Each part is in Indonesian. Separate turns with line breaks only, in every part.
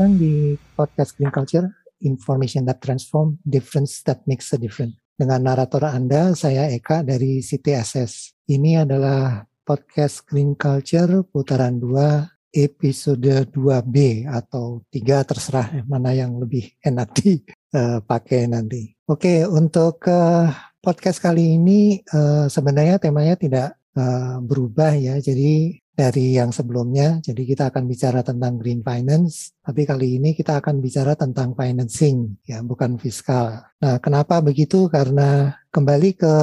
datang di podcast Green Culture, Information that Transform, Difference that Makes a Difference. Dengan narator Anda, saya Eka dari CTSS. Ini adalah podcast Green Culture putaran 2 episode 2B atau 3 terserah mana yang lebih enak dipakai nanti. Oke, untuk uh, podcast kali ini uh, sebenarnya temanya tidak uh, berubah ya. Jadi dari yang sebelumnya. Jadi kita akan bicara tentang green finance, tapi kali ini kita akan bicara tentang financing, ya bukan fiskal. Nah, kenapa begitu? Karena kembali ke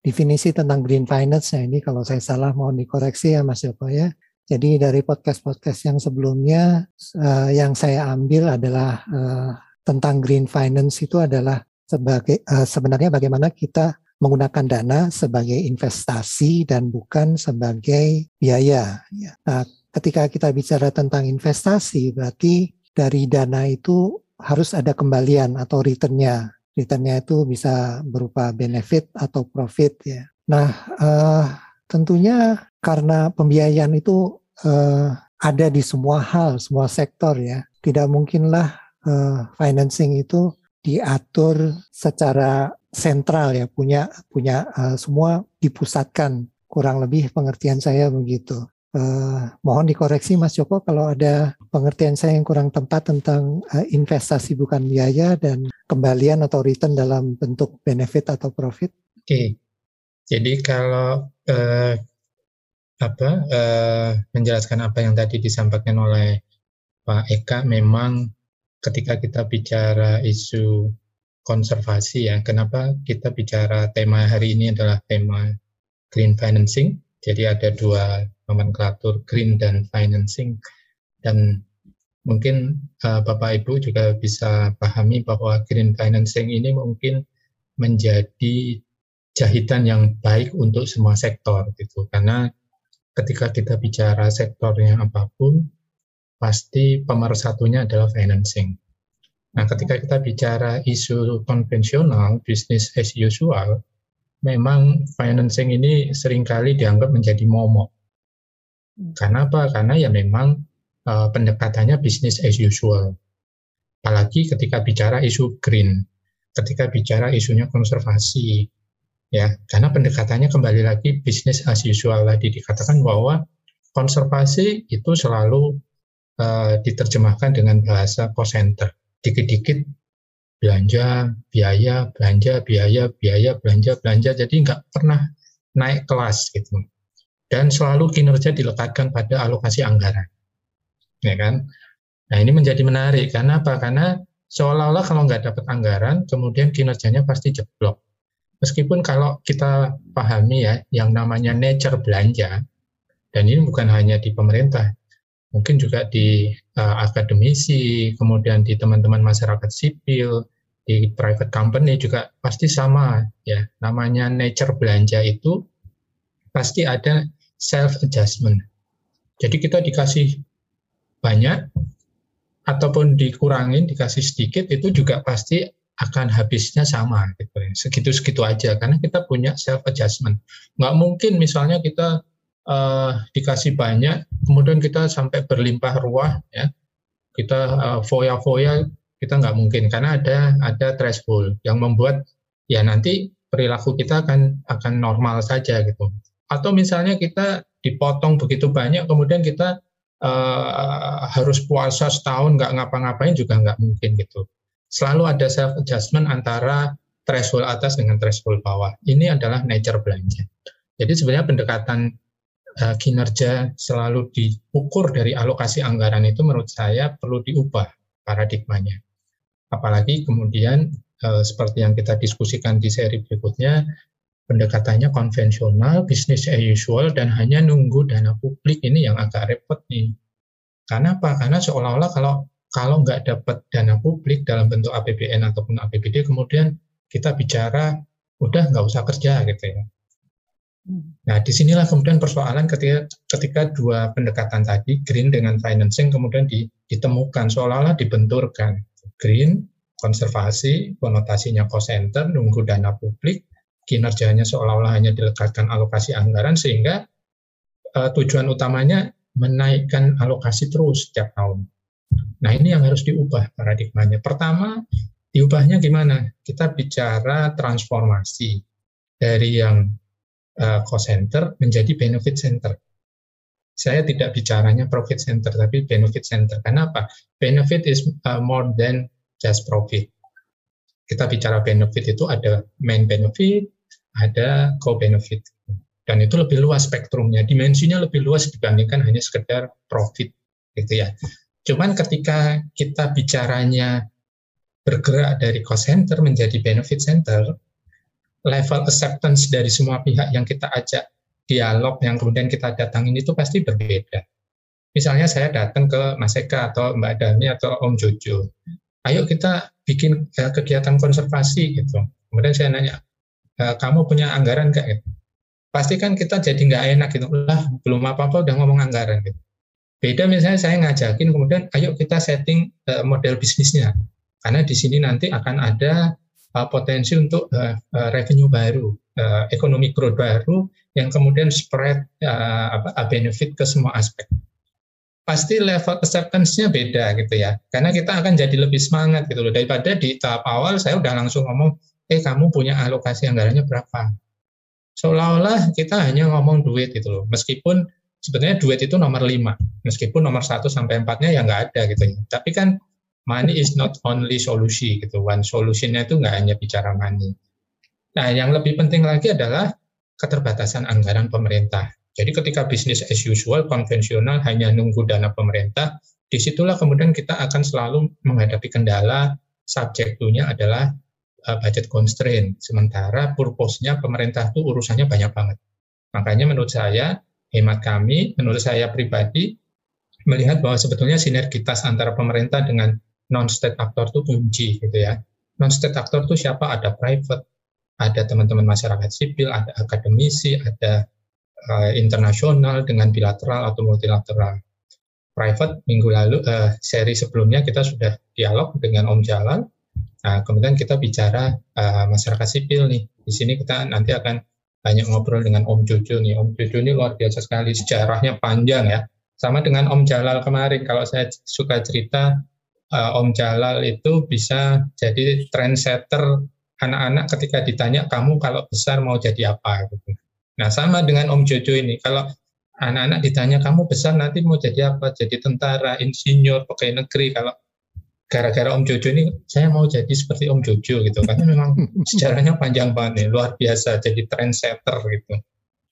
definisi tentang green finance, nah ini kalau saya salah mohon dikoreksi ya Mas Joko ya. Jadi dari podcast-podcast yang sebelumnya uh, yang saya ambil adalah uh, tentang green finance itu adalah sebagai uh, sebenarnya bagaimana kita menggunakan dana sebagai investasi dan bukan sebagai biaya. Ya. Nah, ketika kita bicara tentang investasi, berarti dari dana itu harus ada kembalian atau returnnya. Returnnya itu bisa berupa benefit atau profit ya. Nah, uh, tentunya karena pembiayaan itu uh, ada di semua hal, semua sektor ya. Tidak mungkinlah uh, financing itu diatur secara sentral ya punya punya uh, semua dipusatkan kurang lebih pengertian saya begitu. Uh, mohon dikoreksi Mas Joko kalau ada pengertian saya yang kurang tepat tentang uh, investasi bukan biaya dan kembalian atau return dalam bentuk benefit atau profit.
Oke, jadi kalau uh, apa uh, menjelaskan apa yang tadi disampaikan oleh Pak Eka, memang ketika kita bicara isu konservasi ya. Kenapa kita bicara tema hari ini adalah tema green financing. Jadi ada dua nomenklatur green dan financing dan mungkin uh, Bapak Ibu juga bisa pahami bahwa green financing ini mungkin menjadi jahitan yang baik untuk semua sektor gitu karena ketika kita bicara sektornya apa pun pasti pemersatunya adalah financing Nah, ketika kita bicara isu konvensional, bisnis as usual, memang financing ini sering kali dianggap menjadi momok. Hmm. Karena apa? Karena ya memang uh, pendekatannya bisnis as usual. Apalagi ketika bicara isu green, ketika bicara isunya konservasi, ya, karena pendekatannya kembali lagi bisnis as usual tadi dikatakan bahwa konservasi itu selalu uh, diterjemahkan dengan bahasa cost center dikit-dikit belanja, biaya, belanja, biaya, biaya, belanja, belanja. Jadi nggak pernah naik kelas gitu. Dan selalu kinerja dilekatkan pada alokasi anggaran. Ya kan? Nah ini menjadi menarik. Karena apa? Karena seolah-olah kalau nggak dapat anggaran, kemudian kinerjanya pasti jeblok. Meskipun kalau kita pahami ya, yang namanya nature belanja, dan ini bukan hanya di pemerintah, mungkin juga di uh, akademisi, kemudian di teman-teman masyarakat sipil, di private company juga pasti sama ya. Namanya nature belanja itu pasti ada self adjustment. Jadi kita dikasih banyak ataupun dikurangin, dikasih sedikit itu juga pasti akan habisnya sama gitu. Segitu-segitu aja karena kita punya self adjustment. Nggak mungkin misalnya kita uh, dikasih banyak, kemudian kita sampai berlimpah ruah, ya kita uh, foya-foya kita nggak mungkin karena ada ada threshold yang membuat ya nanti perilaku kita akan akan normal saja gitu. Atau misalnya kita dipotong begitu banyak, kemudian kita uh, harus puasa setahun nggak ngapa-ngapain juga nggak mungkin gitu. Selalu ada self adjustment antara threshold atas dengan threshold bawah. Ini adalah nature belanja. Jadi sebenarnya pendekatan uh, kinerja selalu diukur dari alokasi anggaran itu menurut saya perlu diubah paradigmanya. Apalagi kemudian uh, seperti yang kita diskusikan di seri berikutnya, pendekatannya konvensional, bisnis as usual, dan hanya nunggu dana publik ini yang agak repot nih. Karena apa? Karena seolah-olah kalau kalau nggak dapat dana publik dalam bentuk APBN ataupun APBD, kemudian kita bicara udah nggak usah kerja gitu ya. Hmm. Nah, di sinilah kemudian persoalan ketika ketika dua pendekatan tadi, green dengan financing, kemudian ditemukan seolah-olah dibenturkan. Green, konservasi, konotasinya cost center, nunggu dana publik, kinerjanya seolah-olah hanya dilekatkan alokasi anggaran, sehingga uh, tujuan utamanya menaikkan alokasi terus setiap tahun. Nah ini yang harus diubah paradigmanya. Pertama, diubahnya gimana? Kita bicara transformasi dari yang uh, cost center menjadi benefit center. Saya tidak bicaranya profit center, tapi benefit center. Kenapa? Benefit is uh, more than just profit. Kita bicara benefit itu ada main benefit, ada co-benefit. Dan itu lebih luas spektrumnya, dimensinya lebih luas dibandingkan hanya sekedar profit gitu ya. Cuman ketika kita bicaranya bergerak dari cost center menjadi benefit center, level acceptance dari semua pihak yang kita ajak dialog yang kemudian kita datangin itu pasti berbeda. Misalnya saya datang ke Mas Eka atau Mbak Dami atau Om Jojo, ayo kita bikin uh, kegiatan konservasi gitu. Kemudian saya nanya, e, kamu punya anggaran nggak? Gitu. Pasti kan kita jadi nggak enak gitu, lah belum apa-apa udah ngomong anggaran gitu. Beda misalnya saya ngajakin kemudian ayo kita setting uh, model bisnisnya. Karena di sini nanti akan ada uh, potensi untuk uh, uh, revenue baru, uh, ekonomi growth baru yang kemudian spread uh, apa, benefit ke semua aspek. Pasti level acceptance-nya beda gitu ya. Karena kita akan jadi lebih semangat gitu loh daripada di tahap awal saya udah langsung ngomong, "Eh, kamu punya alokasi anggarannya berapa?" Seolah-olah kita hanya ngomong duit gitu loh. Meskipun sebetulnya duit itu nomor lima, meskipun nomor satu sampai empatnya ya nggak ada gitu. Tapi kan money is not only solusi gitu. One solutionnya itu nggak hanya bicara money. Nah, yang lebih penting lagi adalah keterbatasan anggaran pemerintah. Jadi ketika bisnis as usual, konvensional, hanya nunggu dana pemerintah, di situlah kemudian kita akan selalu menghadapi kendala subjektunya adalah uh, budget constraint. Sementara purpose-nya pemerintah itu urusannya banyak banget. Makanya menurut saya hemat kami, menurut saya pribadi, melihat bahwa sebetulnya sinergitas antara pemerintah dengan non-state aktor itu kunci gitu ya. Non-state aktor itu siapa? Ada private, ada teman-teman masyarakat sipil, ada akademisi, ada uh, internasional dengan bilateral atau multilateral. Private minggu lalu uh, seri sebelumnya kita sudah dialog dengan Om Jalal. Nah, kemudian kita bicara uh, masyarakat sipil nih. Di sini kita nanti akan banyak ngobrol dengan Om Jojo nih. Om Jojo ini luar biasa sekali, sejarahnya panjang ya. Sama dengan Om Jalal kemarin, kalau saya suka cerita, uh, Om Jalal itu bisa jadi trendsetter anak-anak ketika ditanya, kamu kalau besar mau jadi apa? Gitu. Nah sama dengan Om Jojo ini, kalau anak-anak ditanya, kamu besar nanti mau jadi apa? Jadi tentara, insinyur, pegawai negeri, kalau gara-gara Om Jojo ini saya mau jadi seperti Om Jojo gitu karena memang sejarahnya panjang banget nih luar biasa jadi trendsetter gitu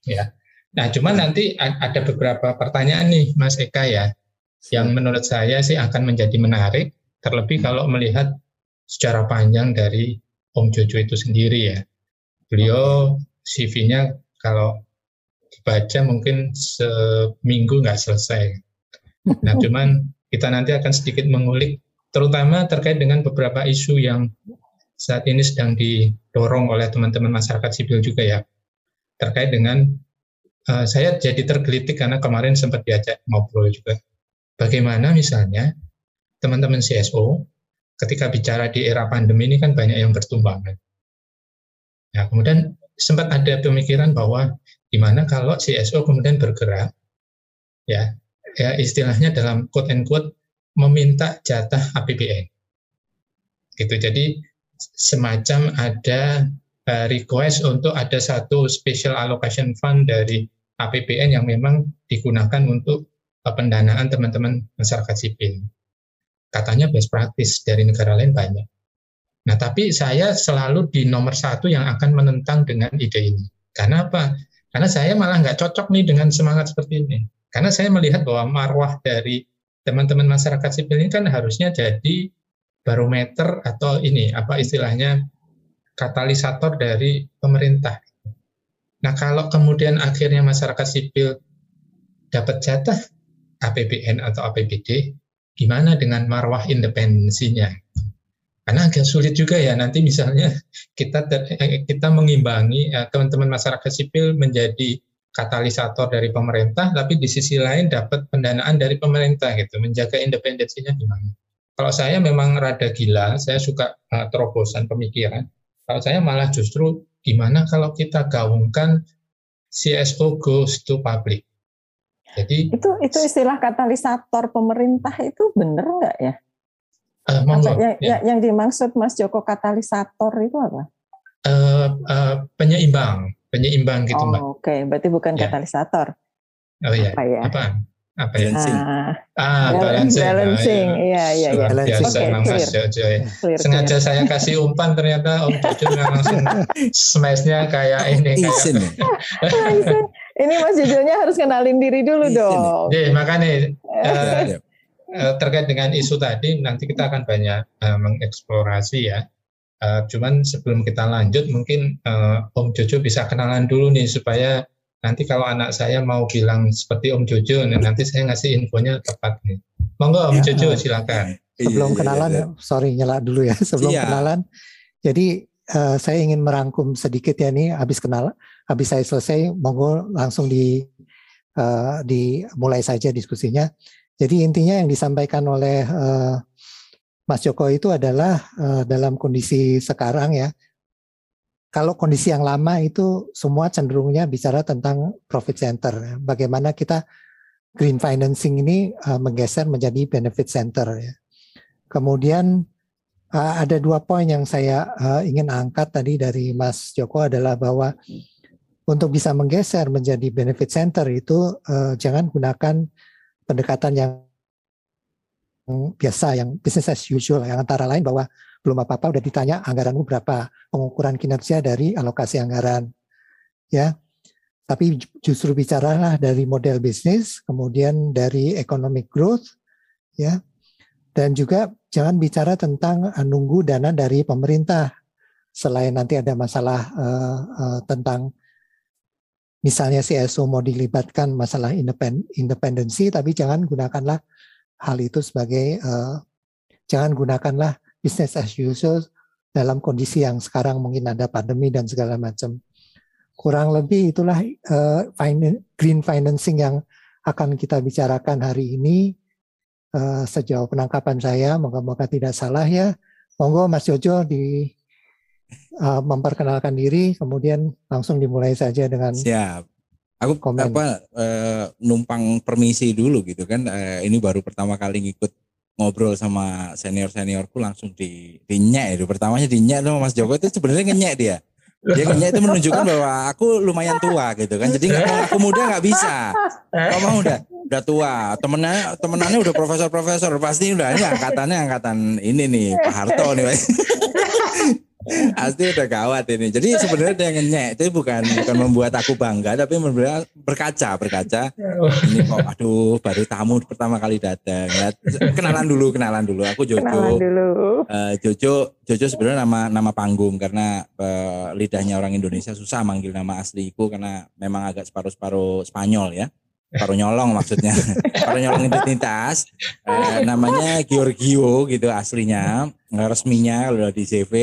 ya nah cuman nanti ada beberapa pertanyaan nih Mas Eka ya yang menurut saya sih akan menjadi menarik terlebih kalau melihat secara panjang dari Om Jojo itu sendiri ya. Beliau CV-nya kalau dibaca mungkin seminggu nggak selesai. Nah cuman kita nanti akan sedikit mengulik terutama terkait dengan beberapa isu yang saat ini sedang didorong oleh teman-teman masyarakat sipil juga ya. Terkait dengan uh, saya jadi tergelitik karena kemarin sempat diajak ngobrol juga bagaimana misalnya teman-teman CSO ketika bicara di era pandemi ini kan banyak yang bertumbangan. Nah, kemudian sempat ada pemikiran bahwa gimana kalau CSO kemudian bergerak ya ya istilahnya dalam quote and quote meminta jatah APBN. Gitu. Jadi semacam ada uh, request untuk ada satu special allocation fund dari APBN yang memang digunakan untuk pendanaan teman-teman masyarakat sipil. Katanya best practice dari negara lain banyak. Nah, tapi saya selalu di nomor satu yang akan menentang dengan ide ini. Karena apa? Karena saya malah nggak cocok nih dengan semangat seperti ini. Karena saya melihat bahwa marwah dari teman-teman masyarakat sipil ini kan harusnya jadi barometer atau ini apa istilahnya katalisator dari pemerintah. Nah kalau kemudian akhirnya masyarakat sipil dapat jatah APBN atau APBD, gimana dengan marwah independensinya? Karena agak sulit juga ya nanti misalnya kita eh, kita mengimbangi eh, teman-teman masyarakat sipil menjadi katalisator dari pemerintah, tapi di sisi lain dapat pendanaan dari pemerintah gitu, menjaga independensinya gimana? Kalau saya memang rada gila, saya suka uh, terobosan pemikiran. Kalau saya malah justru gimana kalau kita gaungkan CSO goes to public. Jadi
itu itu istilah katalisator pemerintah itu benar nggak ya?
Uh, monggo,
yang,
ya.
yang dimaksud Mas Joko katalisator itu apa?
Uh, uh, penyeimbang, penyeimbang gitu
oh,
mbak.
Oke, okay. berarti bukan ya. katalisator.
Oh iya.
Apa ya?
Apa? Apa ya?
Balancing.
Ah, ah balancing.
Balancing. Iya, iya, iya.
Luar biasa okay, Mas Jojo ya. Clear, Sengaja clear. saya kasih umpan ternyata Om Jojo langsung smashnya kayak ini.
Isin.
Kayak... ini Mas Jojonya harus kenalin diri dulu dong.
Jadi makanya uh, terkait dengan isu tadi nanti kita akan banyak uh, mengeksplorasi ya. Uh, cuman sebelum kita lanjut mungkin uh, Om Jojo bisa kenalan dulu nih supaya nanti kalau anak saya mau bilang seperti Om Jojo, nah nanti saya ngasih infonya tepat nih. Monggo Om ya, Jojo silakan.
Sebelum iya, kenalan, iya, iya. sorry nyala dulu ya. Sebelum iya. kenalan, jadi uh, saya ingin merangkum sedikit ya nih. Habis kenal, habis saya selesai, monggo langsung di uh, dimulai saja diskusinya. Jadi intinya yang disampaikan oleh uh, Mas Joko itu adalah uh, dalam kondisi sekarang ya. Kalau kondisi yang lama itu semua cenderungnya bicara tentang profit center. Bagaimana kita green financing ini uh, menggeser menjadi benefit center ya. Kemudian uh, ada dua poin yang saya uh, ingin angkat tadi dari Mas Joko adalah bahwa untuk bisa menggeser menjadi benefit center itu uh, jangan gunakan pendekatan yang biasa yang business as usual yang antara lain bahwa belum apa-apa udah ditanya anggaranmu berapa pengukuran kinerja dari alokasi anggaran ya. Tapi justru bicaralah dari model bisnis kemudian dari economic growth ya. Dan juga jangan bicara tentang eh, nunggu dana dari pemerintah. Selain nanti ada masalah uh, uh, tentang misalnya CSO mau dilibatkan masalah independensi tapi jangan gunakanlah hal itu sebagai uh, jangan gunakanlah business as usual dalam kondisi yang sekarang mungkin ada pandemi dan segala macam. Kurang lebih itulah uh, green financing yang akan kita bicarakan hari ini uh, sejauh penangkapan saya. Moga-moga tidak salah ya. Monggo Mas Jojo di uh, memperkenalkan diri, kemudian langsung dimulai saja dengan
siap. Aku komen. apa uh, numpang permisi dulu gitu kan. Uh, ini baru pertama kali ngikut ngobrol sama senior seniorku langsung di dinyek itu. Pertamanya dinyek sama Mas Joko itu sebenarnya ngenyek dia. Dia ngenyek itu menunjukkan bahwa aku lumayan tua gitu kan. Jadi nggak aku muda nggak bisa. Kamu udah udah tua. Temennya temenannya udah profesor profesor pasti udah ini angkatannya angkatan ini nih Pak Harto nih Pasti udah gawat ini. Jadi sebenarnya dia ngenyek itu bukan bukan membuat aku bangga, tapi membuat berkaca berkaca. Ini kok, aduh, baru tamu pertama kali datang. Ya, kenalan dulu, kenalan dulu. Aku Jojo. Kenalan dulu. Uh, Jojo, Jojo sebenarnya nama nama panggung karena uh, lidahnya orang Indonesia susah manggil nama asliku karena memang agak separuh-separuh Spanyol ya paruh nyolong maksudnya paruh nyolong identitas uh, namanya Giorgio gitu aslinya resminya kalau di CV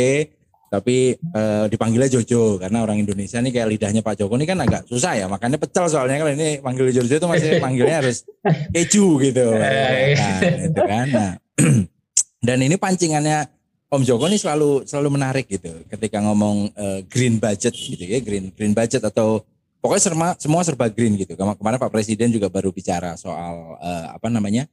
tapi uh, dipanggilnya Jojo karena orang Indonesia nih kayak lidahnya Pak Joko ini kan agak susah ya makanya pecel soalnya kalau ini panggil Jojo itu masih panggilnya harus keju gitu. Nah, itu kan. Nah dan ini pancingannya Om Joko ini selalu selalu menarik gitu ketika ngomong uh, green budget gitu ya green green budget atau pokoknya semua semua serba green gitu. Kemarin Pak Presiden juga baru bicara soal uh, apa namanya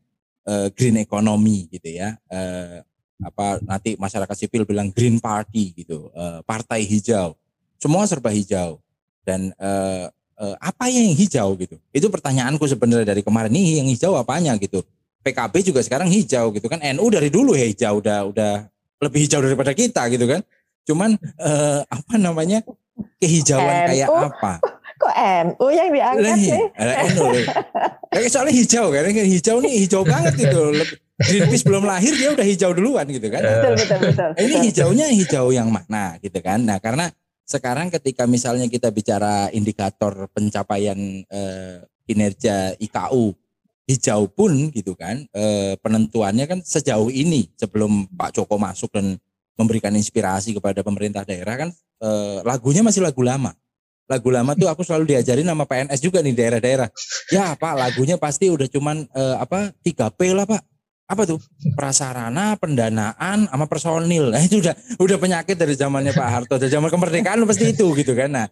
uh, green economy gitu ya. Uh, apa nanti masyarakat sipil bilang green party gitu, uh, partai hijau. Semua serba hijau. Dan uh, uh, apa yang hijau gitu? Itu pertanyaanku sebenarnya dari kemarin nih yang hijau apanya gitu. PKB juga sekarang hijau gitu kan. NU dari dulu ya hijau udah udah lebih hijau daripada kita gitu kan. Cuman uh, apa namanya? kehijauan kayak apa?
Kok NU yang diangkat
sih? NU. Ya, soalnya hijau kan, hijau nih hijau banget gitu. Greenpeace belum lahir dia udah hijau duluan gitu kan.
Betul, betul, betul.
Ini hijaunya hijau yang mana gitu kan. Nah karena sekarang ketika misalnya kita bicara indikator pencapaian eh, kinerja IKU hijau pun gitu kan eh, penentuannya kan sejauh ini sebelum Pak Joko masuk dan memberikan inspirasi kepada pemerintah daerah kan eh, lagunya masih lagu lama lagu lama tuh aku selalu diajarin sama PNS juga nih daerah-daerah ya Pak lagunya pasti udah cuman eh, apa 3P lah Pak apa tuh prasarana, pendanaan, sama personil. Nah itu udah udah penyakit dari zamannya Pak Harto, dari zaman kemerdekaan pasti itu gitu kan. Nah,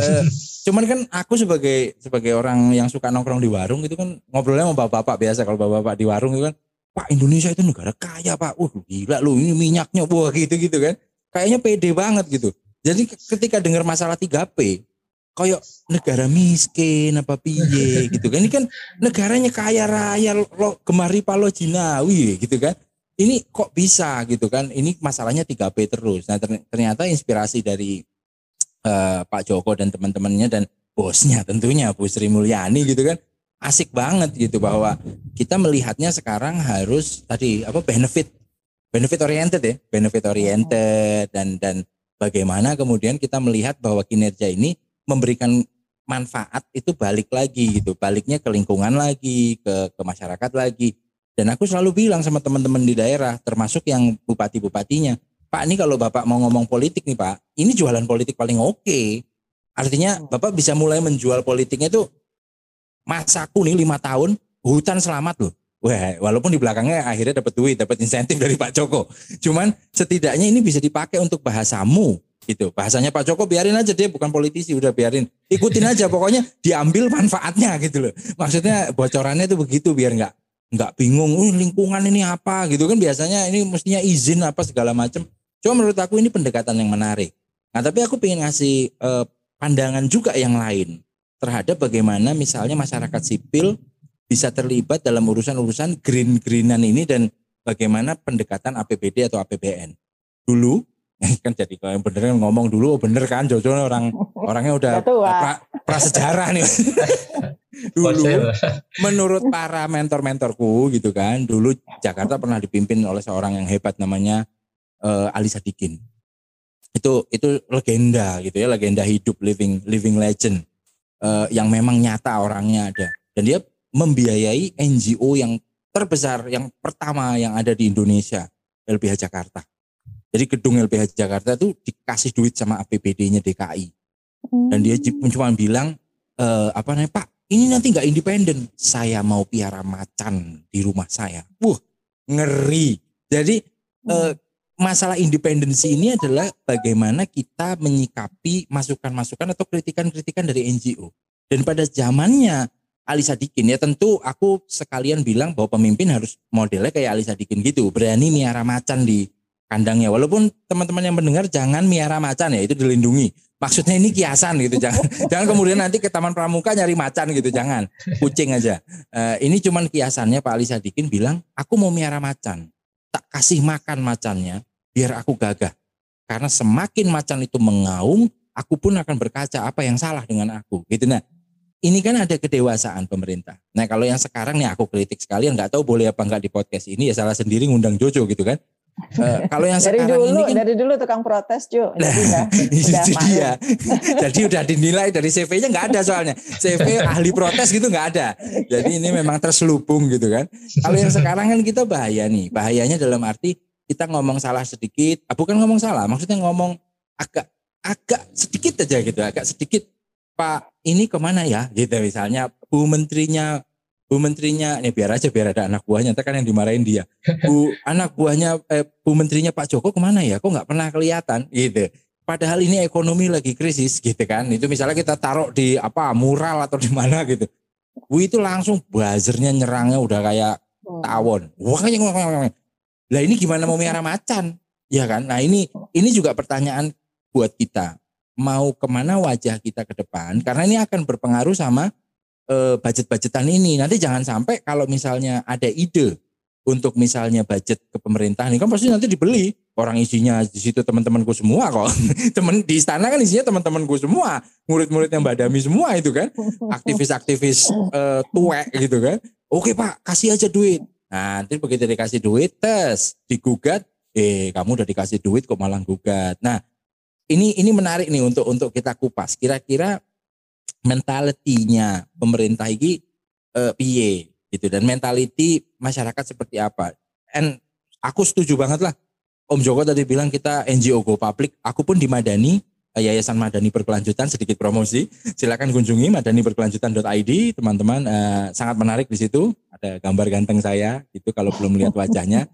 eh, cuman kan aku sebagai sebagai orang yang suka nongkrong di warung itu kan ngobrolnya sama bapak-bapak biasa kalau bapak-bapak di warung itu kan, Pak Indonesia itu negara kaya Pak, wah gila lu ini minyaknya wah gitu gitu kan. Kayaknya pede banget gitu. Jadi ketika dengar masalah 3P, kayak negara miskin apa piye gitu kan. Ini kan negaranya kaya raya lo gemari palo jinawi gitu kan. Ini kok bisa gitu kan. Ini masalahnya 3P terus. Nah ternyata inspirasi dari uh, Pak Joko dan teman-temannya dan bosnya tentunya Bu Sri Mulyani gitu kan. Asik banget gitu bahwa kita melihatnya sekarang harus tadi apa benefit benefit oriented ya, benefit oriented dan dan bagaimana kemudian kita melihat bahwa kinerja ini memberikan manfaat itu balik lagi gitu, baliknya ke lingkungan lagi, ke ke masyarakat lagi. Dan aku selalu bilang sama teman-teman di daerah, termasuk yang bupati-bupatinya, Pak ini kalau Bapak mau ngomong politik nih Pak, ini jualan politik paling oke. Okay. Artinya Bapak bisa mulai menjual politiknya itu masaku nih lima tahun, hutan selamat loh. Wah, walaupun di belakangnya akhirnya dapat duit, dapat insentif dari Pak Joko. Cuman setidaknya ini bisa dipakai untuk bahasamu, gitu. Bahasanya Pak Joko biarin aja dia bukan politisi udah biarin. Ikutin aja pokoknya diambil manfaatnya gitu loh. Maksudnya bocorannya itu begitu biar nggak nggak bingung oh, lingkungan ini apa? Gitu kan biasanya ini mestinya izin apa segala macam cuma menurut aku ini pendekatan yang menarik. Nah tapi aku pengen ngasih eh, pandangan juga yang lain terhadap bagaimana misalnya masyarakat sipil bisa terlibat dalam urusan-urusan green-greenan ini dan bagaimana pendekatan APBD atau APBN dulu kan jadi kalau yang bener ngomong dulu oh bener kan Jojo orang orangnya udah pra, prasejarah nih. Dulu menurut para mentor-mentorku gitu kan dulu Jakarta pernah dipimpin oleh seorang yang hebat namanya uh, Ali Sadikin. Itu itu legenda gitu ya legenda hidup living living legend uh, yang memang nyata orangnya ada. Dan dia membiayai NGO yang terbesar yang pertama yang ada di Indonesia LBH Jakarta jadi gedung LBH Jakarta itu dikasih duit sama APBD-nya DKI. Dan dia hmm. cuma bilang, e, apa namanya Pak, ini nanti nggak independen. Saya mau piara macan di rumah saya. Wah, ngeri. Jadi e, masalah independensi ini adalah bagaimana kita menyikapi masukan-masukan atau kritikan-kritikan dari NGO. Dan pada zamannya Ali Sadikin ya tentu aku sekalian bilang bahwa pemimpin harus modelnya kayak Ali Sadikin gitu, berani miara macan di kandangnya. Walaupun teman-teman yang mendengar jangan miara macan ya, itu dilindungi. Maksudnya ini kiasan gitu, jangan jangan kemudian nanti ke Taman Pramuka nyari macan gitu, jangan. Kucing aja. Uh, ini cuman kiasannya Pak Ali Sadikin bilang, aku mau miara macan. Tak kasih makan macannya, biar aku gagah. Karena semakin macan itu mengaum, aku pun akan berkaca apa yang salah dengan aku. Gitu nah. Ini kan ada kedewasaan pemerintah. Nah kalau yang sekarang nih aku kritik sekalian, nggak tahu boleh apa enggak di podcast ini ya salah sendiri ngundang Jojo gitu kan. Uh, kalau yang
dari
sekarang
dulu,
ini kan
dari dulu tukang protes Jo. Jadi udah,
itu dia. Jadi udah dinilai dari CV-nya nggak ada soalnya. CV ahli protes gitu nggak ada. Jadi ini memang terselubung gitu kan. Kalau yang sekarang kan kita bahaya nih. Bahayanya dalam arti kita ngomong salah sedikit, ah, bukan ngomong salah, maksudnya ngomong agak agak sedikit aja gitu, agak sedikit. Pak ini ke mana ya? Gitu misalnya Bu Menterinya Bu Menterinya, ini biar aja biar ada anak buahnya, kan yang dimarahin dia. Bu anak buahnya, eh, Bu Menterinya Pak Joko ke mana ya? Kok nggak pernah kelihatan gitu. Padahal ini ekonomi lagi krisis gitu kan. Itu misalnya kita taruh di apa mural atau di mana gitu. Bu itu langsung buzzernya nyerangnya udah kayak tawon. Wah, lah ini gimana mau miara macan? Ya kan? Nah ini ini juga pertanyaan buat kita. Mau ke mana wajah kita ke depan? Karena ini akan berpengaruh sama uh, budget-budgetan ini. Nanti jangan sampai kalau misalnya ada ide untuk misalnya budget ke pemerintah ini kan pasti nanti dibeli. Orang isinya di situ teman-temanku semua kok. Teman di istana kan isinya teman-temanku semua. Murid-murid yang badami semua itu kan. Aktivis-aktivis uh, tuwek gitu kan. Oke pak kasih aja duit. Nah, nanti begitu dikasih duit tes digugat eh kamu udah dikasih duit kok malah gugat. Nah ini ini menarik nih untuk untuk kita kupas. Kira-kira mentalitinya pemerintah ini uh, piye gitu dan mentality masyarakat seperti apa. And aku setuju banget lah. Om Joko tadi bilang kita NGO go public, aku pun di Madani eh, Yayasan Madani Berkelanjutan sedikit promosi. Silakan kunjungi madaniberkelanjutan.id teman-teman uh, sangat menarik di situ. Ada gambar ganteng saya itu kalau belum melihat wajahnya.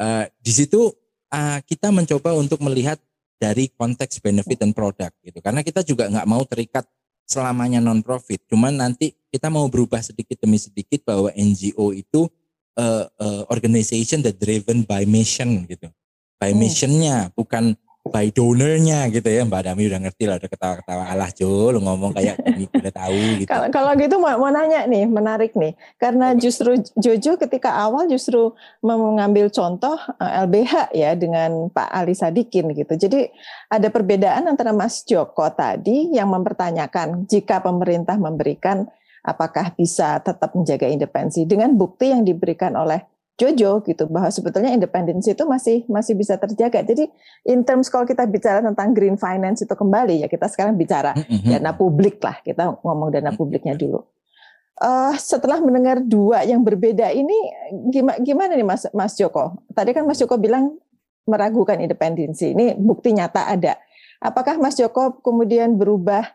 Uh, di situ uh, kita mencoba untuk melihat dari konteks benefit dan produk gitu. Karena kita juga nggak mau terikat selamanya non profit. Cuman nanti kita mau berubah sedikit demi sedikit bahwa NGO itu uh, uh, organization that driven by mission gitu. By hmm. missionnya bukan by donornya gitu ya Mbak Dami udah ngerti lah udah ketawa-ketawa alah Jo lu ngomong kayak gini udah tahu gitu.
Kalau kalau gitu mau, mau nanya nih menarik nih karena justru Jojo ketika awal justru mengambil contoh LBH eh, ya dengan Pak Ali Sadikin gitu. Jadi ada perbedaan antara Mas Joko tadi yang mempertanyakan jika pemerintah memberikan apakah bisa tetap menjaga independensi dengan bukti yang diberikan oleh Jojo gitu bahwa sebetulnya independensi itu masih masih bisa terjaga. Jadi in terms kalau kita bicara tentang green finance itu kembali ya kita sekarang bicara dana publik lah kita ngomong dana publiknya dulu. Uh, setelah mendengar dua yang berbeda ini gimana gimana nih Mas Mas Joko? Tadi kan Mas Joko bilang meragukan independensi. Ini bukti nyata ada. Apakah Mas Joko kemudian berubah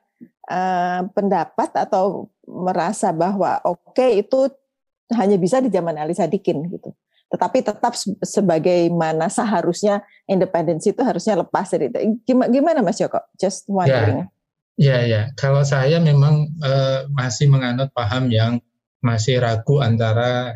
uh, pendapat atau merasa bahwa oke okay, itu hanya bisa di zaman Ali Sadikin gitu. Tetapi tetap sebagaimana seharusnya independensi itu harusnya lepas dari itu. Gimana, gimana Mas Joko? Just wondering.
Ya, ya, ya. Kalau saya memang uh, masih menganut paham yang masih ragu antara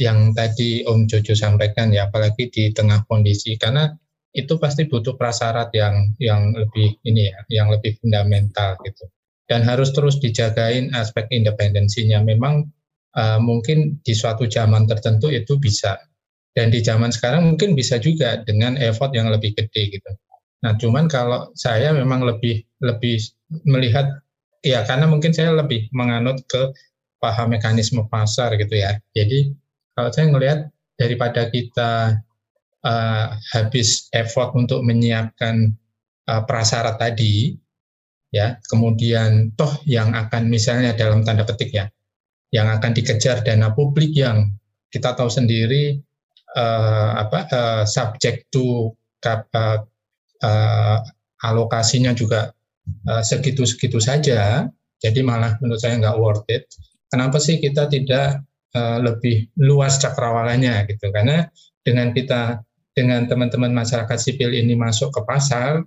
yang tadi Om Jojo sampaikan ya, apalagi di tengah kondisi karena itu pasti butuh prasyarat yang yang lebih ini ya, yang lebih fundamental gitu. Dan harus terus dijagain aspek independensinya. Memang uh, mungkin di suatu zaman tertentu itu bisa dan di zaman sekarang mungkin bisa juga dengan effort yang lebih gede gitu. Nah, cuman kalau saya memang lebih lebih melihat ya karena mungkin saya lebih menganut ke paham mekanisme pasar gitu ya. Jadi kalau saya melihat daripada kita uh, habis effort untuk menyiapkan uh, prasyarat tadi ya, kemudian toh yang akan misalnya dalam tanda petik ya, yang akan dikejar dana publik yang kita tahu sendiri uh, apa uh, subject to uh, uh, alokasinya juga segitu-segitu uh, saja. Jadi malah menurut saya nggak worth it. Kenapa sih kita tidak uh, lebih luas cakrawalanya gitu? Karena dengan kita dengan teman-teman masyarakat sipil ini masuk ke pasar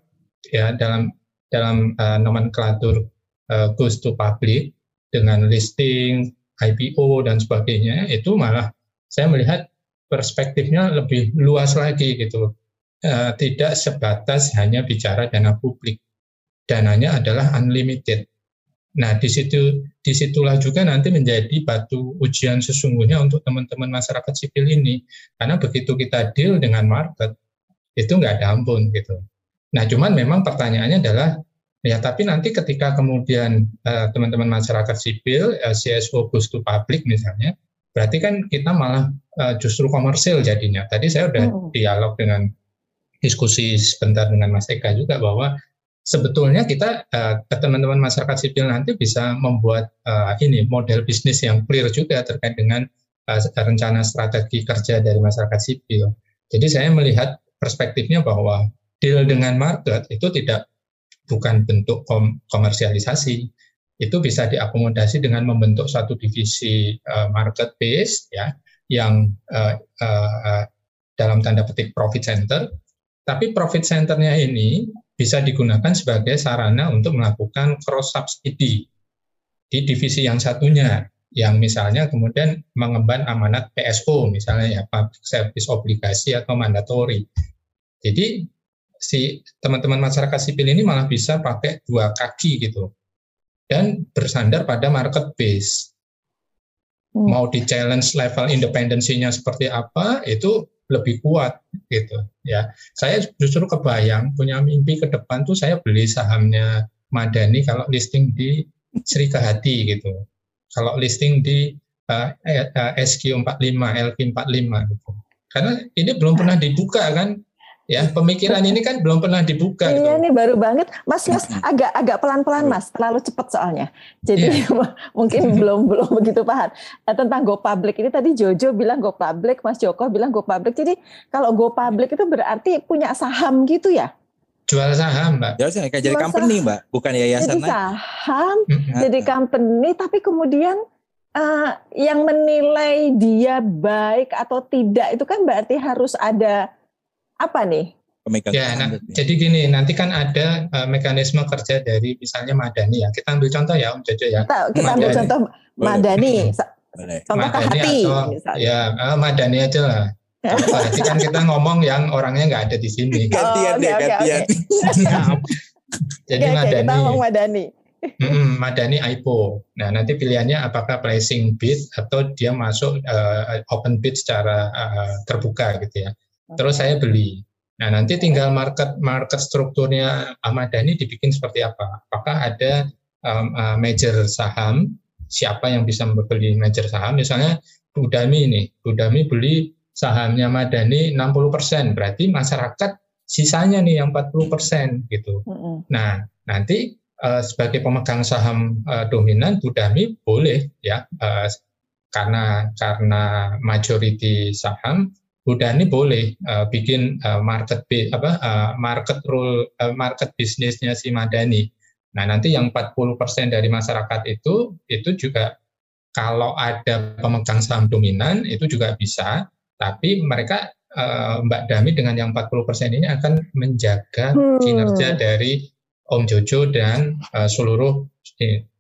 ya dalam dalam uh, nomenklatur uh, goes to public dengan listing IPO dan sebagainya itu malah saya melihat perspektifnya lebih luas lagi gitu e, tidak sebatas hanya bicara dana publik. Dananya adalah unlimited. Nah di situ di situlah juga nanti menjadi batu ujian sesungguhnya untuk teman-teman masyarakat sipil ini. Karena begitu kita deal dengan market itu nggak ada ampun gitu. Nah cuman memang pertanyaannya adalah Ya, tapi nanti ketika kemudian uh, teman-teman masyarakat sipil, uh, eh, CSO goes to public misalnya, berarti kan kita malah uh, justru komersil jadinya. Tadi saya udah hmm. dialog dengan diskusi sebentar dengan Mas Eka juga bahwa sebetulnya kita uh, ke teman-teman masyarakat sipil nanti bisa membuat uh, ini model bisnis yang clear juga terkait dengan uh, rencana strategi kerja dari masyarakat sipil. Jadi saya melihat perspektifnya bahwa deal dengan market itu tidak bukan bentuk kom komersialisasi itu bisa diakomodasi dengan membentuk satu divisi uh, market base ya yang uh, uh, dalam tanda petik profit center. Tapi profit centernya ini bisa digunakan sebagai sarana untuk melakukan cross subsidi di divisi yang satunya yang misalnya kemudian mengemban amanat PSO misalnya ya public service obligasi atau mandatori jadi si teman-teman masyarakat sipil ini malah bisa pakai dua kaki gitu dan bersandar pada market base. Hmm. Mau di challenge level independensinya seperti apa itu lebih kuat gitu ya. Saya justru kebayang punya mimpi ke depan tuh saya beli sahamnya Madani kalau listing di Sri Kahati gitu. Kalau listing di uh, eh, uh, eh, SQ45, LQ45 gitu. Karena ini belum pernah dibuka kan ya pemikiran ini kan belum pernah dibuka
iya gitu. ini baru banget. Mas mas agak agak pelan pelan mas. Terlalu cepat soalnya. Jadi yeah. mungkin belum belum begitu paham. Nah, tentang go public ini tadi Jojo bilang go public mas Joko bilang go public. Jadi kalau go public itu berarti punya saham gitu ya?
Jual saham, Mbak.
Jual saham kayak jadi
Jual
company, Mbak, bukan yayasan
Jadi saham, jadi company, tapi kemudian eh, yang menilai dia baik atau tidak itu kan berarti harus ada apa nih?
Pemegang
Ya, nah,
berarti.
jadi gini, nanti kan ada eh, mekanisme kerja dari misalnya Madani ya. Kita ambil contoh ya, Om Jojo ya.
Kita, kita ambil contoh. Madani,
Boleh.
contoh ke
Madani
hati.
atau
misalnya.
ya eh, Madani aja lah. Hati kan kita ngomong yang orangnya nggak ada di sini.
Gantian
Oh,
deh,
oke,
gantian.
Jadi
Oke, oke,
Madani.
kita ngomong Madani.
Mm-mm, Madani IPO. Nah, nanti pilihannya apakah placing bid atau dia masuk eh, open bid secara eh, terbuka gitu ya. Terus saya beli. Nah, nanti tinggal market market strukturnya Ahmadani dibikin seperti apa? Apakah ada um, uh, major saham? Siapa yang bisa membeli major saham? Misalnya Budami ini, Budami beli sahamnya Madani 60%, berarti masyarakat sisanya nih yang 40% gitu. Nah, nanti eh, sebagai pemegang saham eh, dominan Budami boleh ya eh, karena karena majority saham Budani boleh eh, bikin eh, market bi- apa eh, market rule eh, market bisnisnya si Madani. Nah, nanti yang 40% dari masyarakat itu itu juga kalau ada pemegang saham dominan itu juga bisa, tapi mereka eh, Mbak Dami dengan yang 40% ini akan menjaga
Hmm.
kinerja dari Om Jojo dan eh, seluruh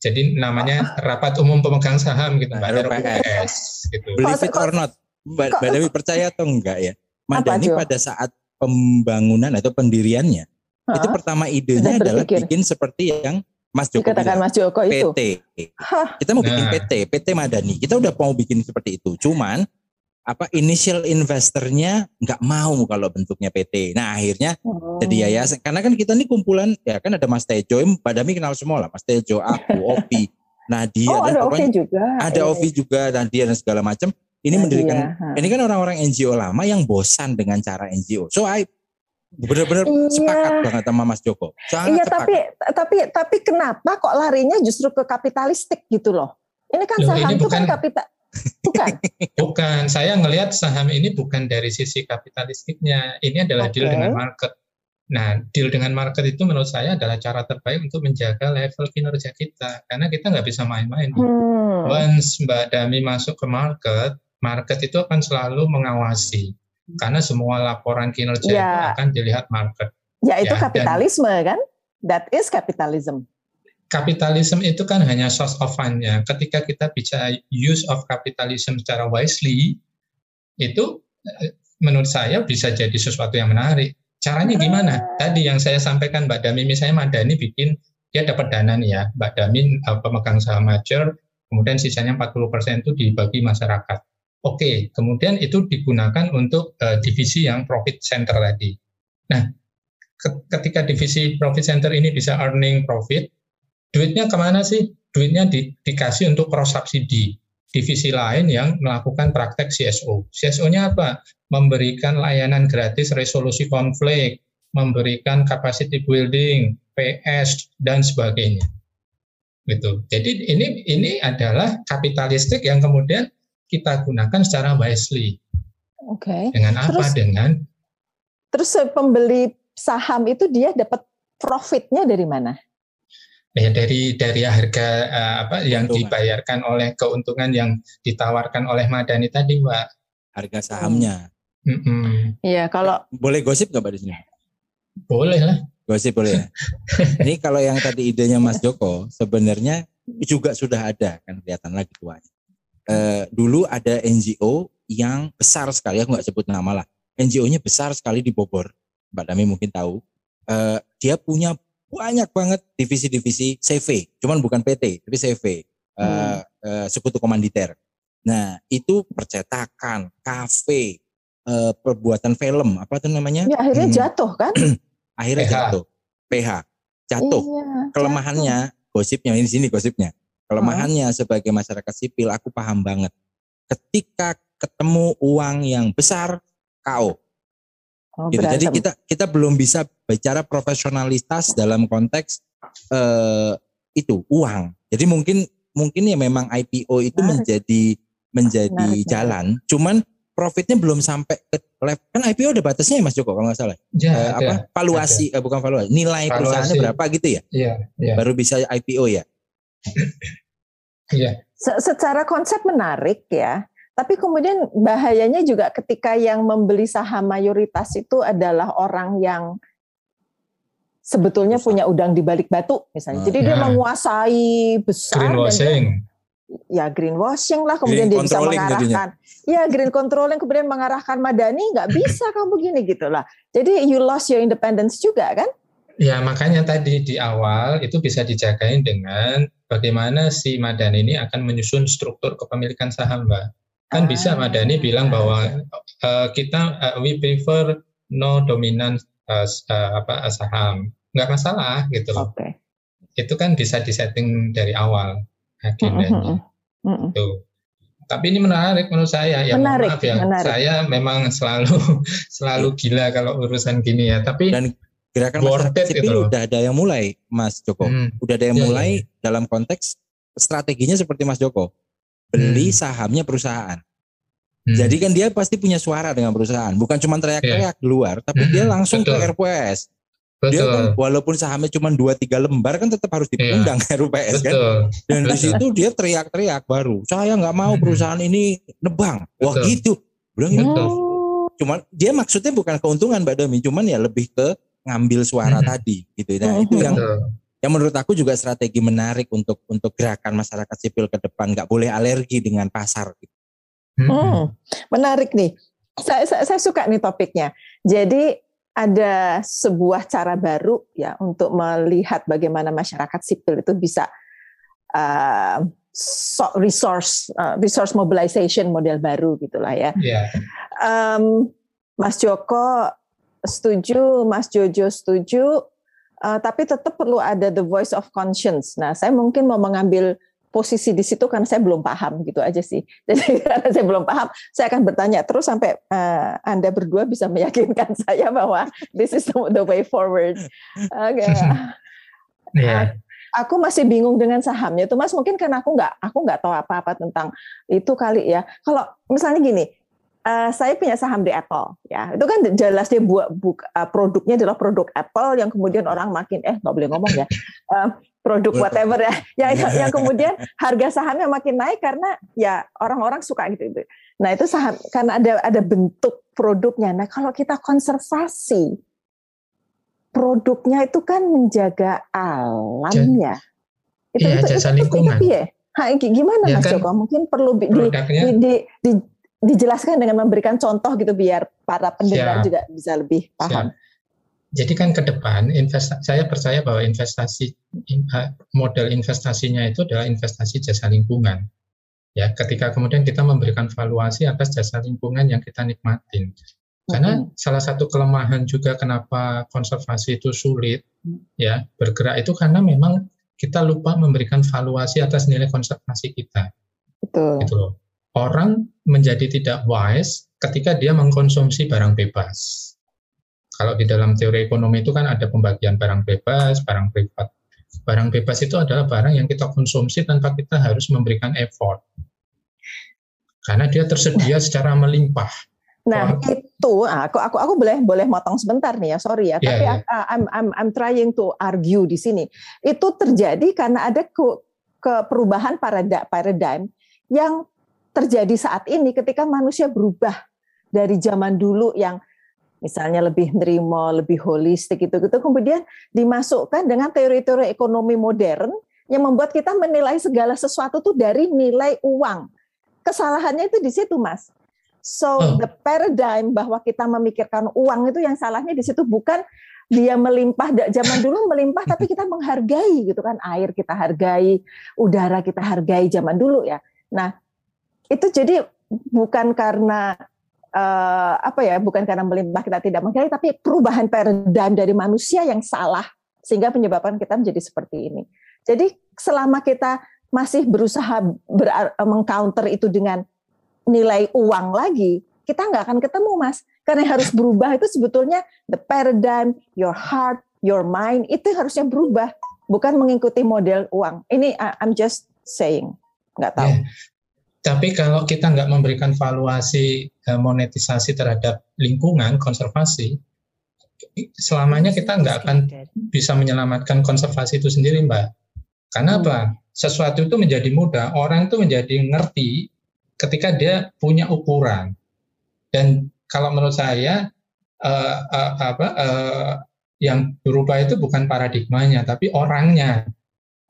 jadi namanya rapat umum pemegang saham gitu Mbak
RUPS.
Gitu.
Believe it or not, Mbak Dewi percaya atau enggak ya? Madani pada saat pembangunan atau pendiriannya itu pertama idenya adalah
berpikir.
bikin seperti yang Mas Joko
Dikatakan
bilang,
Mas Joko itu.
PT.
Hah,
Kita mau bikin
Nah.
PT, PT Madani. Kita udah mau bikin seperti itu. Cuman apa initial investornya nggak mau kalau bentuknya PT. Nah akhirnya
oh.
jadi yayasan. Karena kan kita ini kumpulan ya kan ada Mas Tejo, Mbak Dami kenal semua lah. Mas Tejo, aku, Opi, Nadia
Oh,
dan
ada
pokoknya
Ovi juga.
ada
Iya,
Ovi juga Nadia dan segala macam. Ini
Nadia,
mendirikan
ha.
ini kan orang-orang NGO lama yang bosan dengan cara NGO. So I benar-benar
Iya.
sepakat banget sama Mas Joko. Sangat
Iya,
sepakat.
tapi tapi tapi kenapa kok larinya justru ke kapitalistik gitu loh? Ini kan
Loh,
saham
ini
itu kan
bukan-
kapital bukan.
Bukan, saya ngelihat saham ini bukan dari sisi kapitalistiknya. Ini adalah deal
Oke.
dengan market. Nah, deal dengan market itu menurut saya adalah cara terbaik untuk menjaga level kinerja kita. Karena kita nggak bisa main-main.
Hmm.
Once Mbak Dami masuk ke market, market itu akan selalu mengawasi. Karena semua laporan kinerja
Ya.
itu akan dilihat market.
Ya itu
Ya, dan-
kapitalisme kan? That is capitalism.
Kapitalisme itu kan hanya source of fund-nya. Ketika kita bicara use of capitalism secara wisely, itu eh, menurut saya bisa jadi sesuatu yang menarik. Caranya gimana? Tadi yang saya sampaikan Mbak Dami, misalnya Madani bikin, dia dapat dana nih ya, Mbak Dami eh, pemegang saham major, kemudian sisanya 40% itu dibagi masyarakat. Oke, kemudian itu digunakan untuk eh, divisi yang profit center tadi. Nah, ke- ketika divisi profit center ini bisa earning profit, duitnya ke mana sih? Duitnya di- dikasih untuk cross subsidi. Divisi lain yang melakukan praktek CSO. CSO-nya apa? Memberikan layanan gratis resolusi konflik, memberikan capacity building, PS dan sebagainya. Gitu. Jadi ini ini adalah kapitalistik yang kemudian kita gunakan secara wisely.
Oke.
Dengan apa?
Terus-
Dengan
Terus eh, pembeli saham itu dia dapat profitnya dari mana?
ya dari dari harga eh, apa yang
Keuntungan.
dibayarkan oleh keuntungan yang ditawarkan oleh Madani tadi, Mbak.
harga sahamnya.
Iya, kalau
Boleh gosip nggak Mbak di sini?
Boleh lah.
Gosip boleh ya. Ini kalau yang tadi idenya Mas Joko sebenarnya juga sudah ada kan kelihatan lagi tuanya. Eh, dulu ada NGO yang besar sekali, aku nggak sebut nama lah. NGO-nya besar sekali di Bogor. Mbak Dami mungkin tahu. Eh, dia punya banyak banget divisi-divisi CV, cuman bukan PT, tapi CV, eh, eh, sekutu komanditer. Nah itu percetakan, kafe, eh, perbuatan film, apa tuh namanya?
ya akhirnya
Hmm.
jatuh kan?
akhirnya
PH.
jatuh PH jatuh
Iya,
kelemahannya gosipnya ini sini gosipnya kelemahannya sebagai masyarakat sipil aku paham banget ketika ketemu uang yang besar KO
Oh,
gitu. jadi kita kita belum bisa bicara profesionalitas dalam konteks eh, itu uang jadi mungkin mungkin ya memang IPO itu
Menarik.
menjadi menjadi
Menarik, menarik.
jalan cuman profitnya belum sampai ke level kan IPO ada batasnya ya Mas Joko kalau nggak salah.
Ya,
Eh,
ada,
apa valuasi eh, bukan valuasi nilai
Valuasi.
perusahaannya berapa gitu ya
Iya, iya,
baru bisa IPO ya.
Iya.
Se- secara konsep menarik ya, tapi kemudian bahayanya juga ketika yang membeli saham mayoritas itu adalah orang yang sebetulnya punya udang di balik batu misalnya.
Ah,
Jadi dia
ya.
menguasai besar dan
Greenwashing.
ya greenwashing lah kemudian
Green
dia bisa mengarahkan ya green controlling kemudian mengarahkan Madani nggak bisa kamu gini gitu lah jadi you lost your independence juga kan
Ya, makanya tadi di awal itu bisa dijagain dengan bagaimana si Madani ini akan menyusun struktur kepemilikan saham, Mbak. Kan
Ah.
bisa Madani bilang bahwa eh, kita eh, we prefer no dominant eh, s- eh, apa saham. Nggak masalah gitu loh.
oke
Itu kan bisa disetting dari awal agendanya.
Mm-mm.
Tuh. Tapi ini menarik menurut saya. Ya
Menarik,
maaf ya,
menarik.
saya memang selalu selalu gila kalau urusan gini ya. Tapi
Dan gerakan
Worth
masyarakat sipil
gitu loh.
udah ada yang mulai Mas Joko.
Hmm,
Udah ada yang
Iya, iya,
mulai dalam konteks strateginya seperti Mas Joko. Beli sahamnya perusahaan.
hmm.
Jadi kan dia pasti punya suara dengan perusahaan, bukan cuma teriak-teriak di luar, tapi
Hmm,
dia langsung
betul.
ke RPS. Dia kan walaupun sahamnya cuma 2 3 lembar kan tetap harus diundang ke RPS kan.
betul.
Dan di
betul.
situ dia teriak-teriak baru, saya nggak mau
Hmm.
perusahaan ini nebang. Wah
Betul.
gitu. Bilang
Betul.
Oh,
cuman dia maksudnya bukan keuntungan Mbak Demi, cuman ya lebih ke ngambil suara
Hmm.
tadi gitu. Nah, itu yang
Betul.
yang menurut aku juga strategi menarik untuk untuk gerakan masyarakat sipil ke depan nggak boleh alergi dengan pasar gitu.
Hmm.
Hmm, menarik nih. Saya, saya, saya suka nih topiknya. Jadi ada sebuah cara baru ya untuk melihat bagaimana masyarakat sipil itu bisa uh, so- resource uh, resource mobilization model baru gitulah ya.
Ya,
Em, Mas Joko setuju, Mas Jojo setuju, eh, tapi tetap perlu ada the voice of conscience. Nah, saya mungkin mau mengambil posisi di situ karena saya belum paham gitu aja sih. Jadi karena saya belum paham, saya akan bertanya terus sampai eh, Anda berdua bisa meyakinkan saya bahwa this is the way forward. Oke.
ya.
aku masih bingung dengan sahamnya itu mas mungkin karena aku nggak aku nggak tahu apa-apa tentang itu kali ya kalau misalnya gini eh, saya punya saham di Apple ya itu kan jelas dia buat eh, produknya adalah produk Apple yang kemudian orang makin eh nggak boleh ngomong ya Eh, produk whatever ya yang, yang yang kemudian harga sahamnya makin naik karena ya orang-orang suka gitu itu nah itu saham karena ada ada bentuk produknya nah kalau kita konservasi produknya itu kan menjaga alam ya. Itu,
Iya, jasa lingkungan.
piye? Ha, gi- gimana
Ya
Mas
kan,
Joko? Mungkin perlu di, di, di- di- dijelaskan dengan memberikan contoh gitu biar para pendengar
Siap.
juga bisa lebih paham.
Siap. Jadi kan ke depan investa- saya percaya bahwa investasi in- eh, model investasinya itu adalah investasi jasa lingkungan. Ya, ketika kemudian kita memberikan valuasi atas jasa lingkungan yang kita nikmatin. Karena
Mm-mm.
salah satu kelemahan juga kenapa konservasi itu sulit ya bergerak itu karena memang kita lupa memberikan valuasi atas nilai konservasi kita
Betul.
gitu loh. Orang menjadi tidak wise ketika dia mengkonsumsi barang bebas. Kalau di dalam teori ekonomi itu kan ada pembagian barang bebas, barang privat. Barang bebas itu adalah barang yang kita konsumsi tanpa kita harus memberikan effort. Karena dia tersedia secara melimpah.
Nah,
Oh.
itu ah, aku aku aku boleh boleh motong sebentar nih ya, sorry ya.
Iya,
Tapi
iya.
ah, I'm I'm I'm trying to argue di sini. Itu terjadi karena ada ke, ke perubahan paradigm yang terjadi saat ini ketika manusia berubah dari zaman dulu yang misalnya lebih nerimo, lebih holistik gitu-gitu kemudian dimasukkan dengan teori-teori ekonomi modern yang membuat kita menilai segala sesuatu tuh dari nilai uang. Kesalahannya itu di situ, Mas. So
Oh.
the paradigm bahwa kita memikirkan uang itu yang salahnya di situ bukan dia melimpah zaman dulu melimpah tapi kita menghargai gitu kan air kita hargai, udara kita hargai zaman dulu ya. Nah, itu jadi bukan karena eh, apa ya, bukan karena melimpah kita tidak menghargai tapi perubahan paradigm dari manusia yang salah sehingga menyebabkan kita menjadi seperti ini. Jadi selama kita masih berusaha ber- mengcounter itu dengan nilai uang lagi, kita nggak akan ketemu mas. Karena yang harus berubah itu sebetulnya the paradigm, your heart, your mind itu harusnya berubah, bukan mengikuti model uang. Ini I'm just saying, nggak tahu.
Tapi kalau kita nggak memberikan valuasi eh, monetisasi terhadap lingkungan konservasi, selamanya kita nggak akan bisa menyelamatkan konservasi itu sendiri, Mbak. Karena apa? Sesuatu itu menjadi mudah, orang itu menjadi ngerti ketika dia punya ukuran. Dan kalau menurut saya uh, uh, apa uh, yang berubah itu bukan paradigmanya, tapi orangnya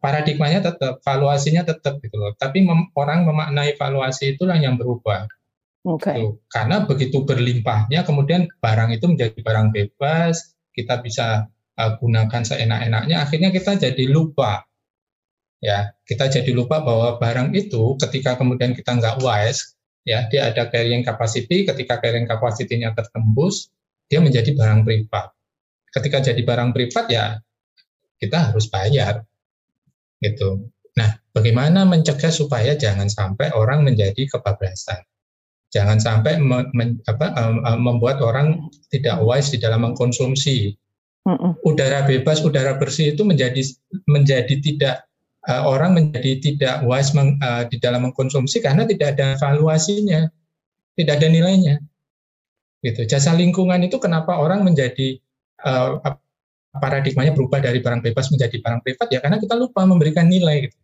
paradigmanya tetap, valuasinya tetap gitu loh. Tapi mem, orang memaknai valuasi itulah yang berubah.
Okay.
Gitu. Karena begitu berlimpahnya, kemudian barang itu menjadi barang bebas, kita bisa uh, gunakan seenak-enaknya, akhirnya kita jadi lupa. Ya, kita jadi lupa bahwa barang itu ketika kemudian kita nggak wise, ya dia ada carrying capacity, ketika carrying capacity-nya tertembus, dia menjadi barang privat. Ketika jadi barang privat ya kita harus bayar gitu. Nah, bagaimana mencegah supaya jangan sampai orang menjadi kebablasan? Jangan sampai me, me, apa, um, membuat orang tidak wise di dalam mengkonsumsi. Udara bebas, udara bersih itu menjadi menjadi tidak uh, orang menjadi tidak wise meng, uh, di dalam mengkonsumsi karena tidak ada valuasinya, tidak ada nilainya. Gitu. Jasa lingkungan itu kenapa orang menjadi uh, paradigmanya berubah dari barang bebas menjadi barang privat ya karena kita lupa memberikan nilai. Gitu.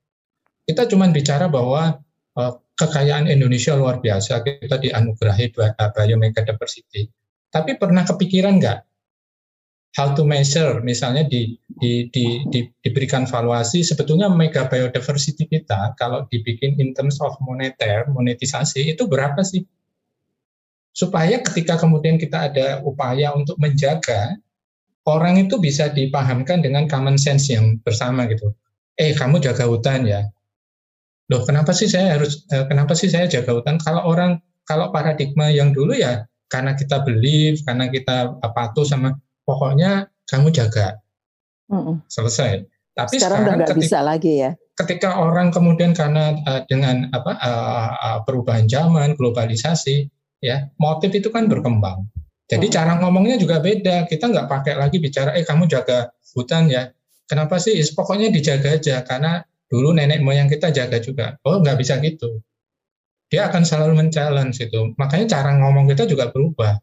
Kita cuma bicara bahwa uh, kekayaan Indonesia luar biasa, kita dianugerahi biomega diversity. Tapi pernah kepikiran nggak how to measure, misalnya di, di, di, di, diberikan valuasi, sebetulnya mega biodiversity kita kalau dibikin in terms of moneter, monetisasi itu berapa sih? Supaya ketika kemudian kita ada upaya untuk menjaga orang itu bisa dipahamkan dengan common sense yang bersama gitu. Eh, kamu jaga hutan ya. Loh, kenapa sih saya harus eh, kenapa sih saya jaga hutan? Kalau orang kalau paradigma yang dulu ya karena kita believe, karena kita patuh sama pokoknya kamu jaga. Mm-mm. Selesai. Tapi
sekarang, sekarang ketika, bisa lagi ya.
Ketika orang kemudian karena uh, dengan apa uh, uh, perubahan zaman, globalisasi, ya motif itu kan berkembang. Jadi hmm. cara ngomongnya juga beda. Kita nggak pakai lagi bicara, eh kamu jaga hutan ya. Kenapa sih? Pokoknya dijaga aja karena dulu nenek moyang kita jaga juga. Oh nggak bisa gitu. Dia akan selalu men-challenge itu. Makanya cara ngomong kita juga berubah.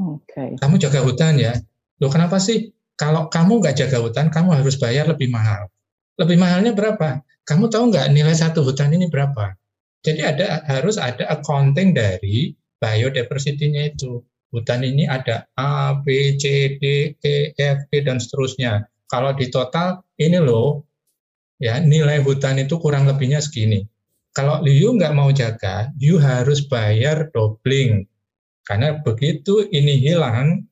Okay. Kamu jaga hutan ya. Loh kenapa sih? Kalau kamu nggak jaga hutan, kamu harus bayar lebih mahal. Lebih mahalnya berapa? Kamu tahu nggak nilai satu hutan ini berapa? Jadi ada harus ada accounting dari biodiversity-nya itu hutan ini ada A, B, C, D, E, F, G, dan seterusnya. Kalau di total, ini loh, ya nilai hutan itu kurang lebihnya segini. Kalau you nggak mau jaga, you harus bayar dobling. Karena begitu ini hilang,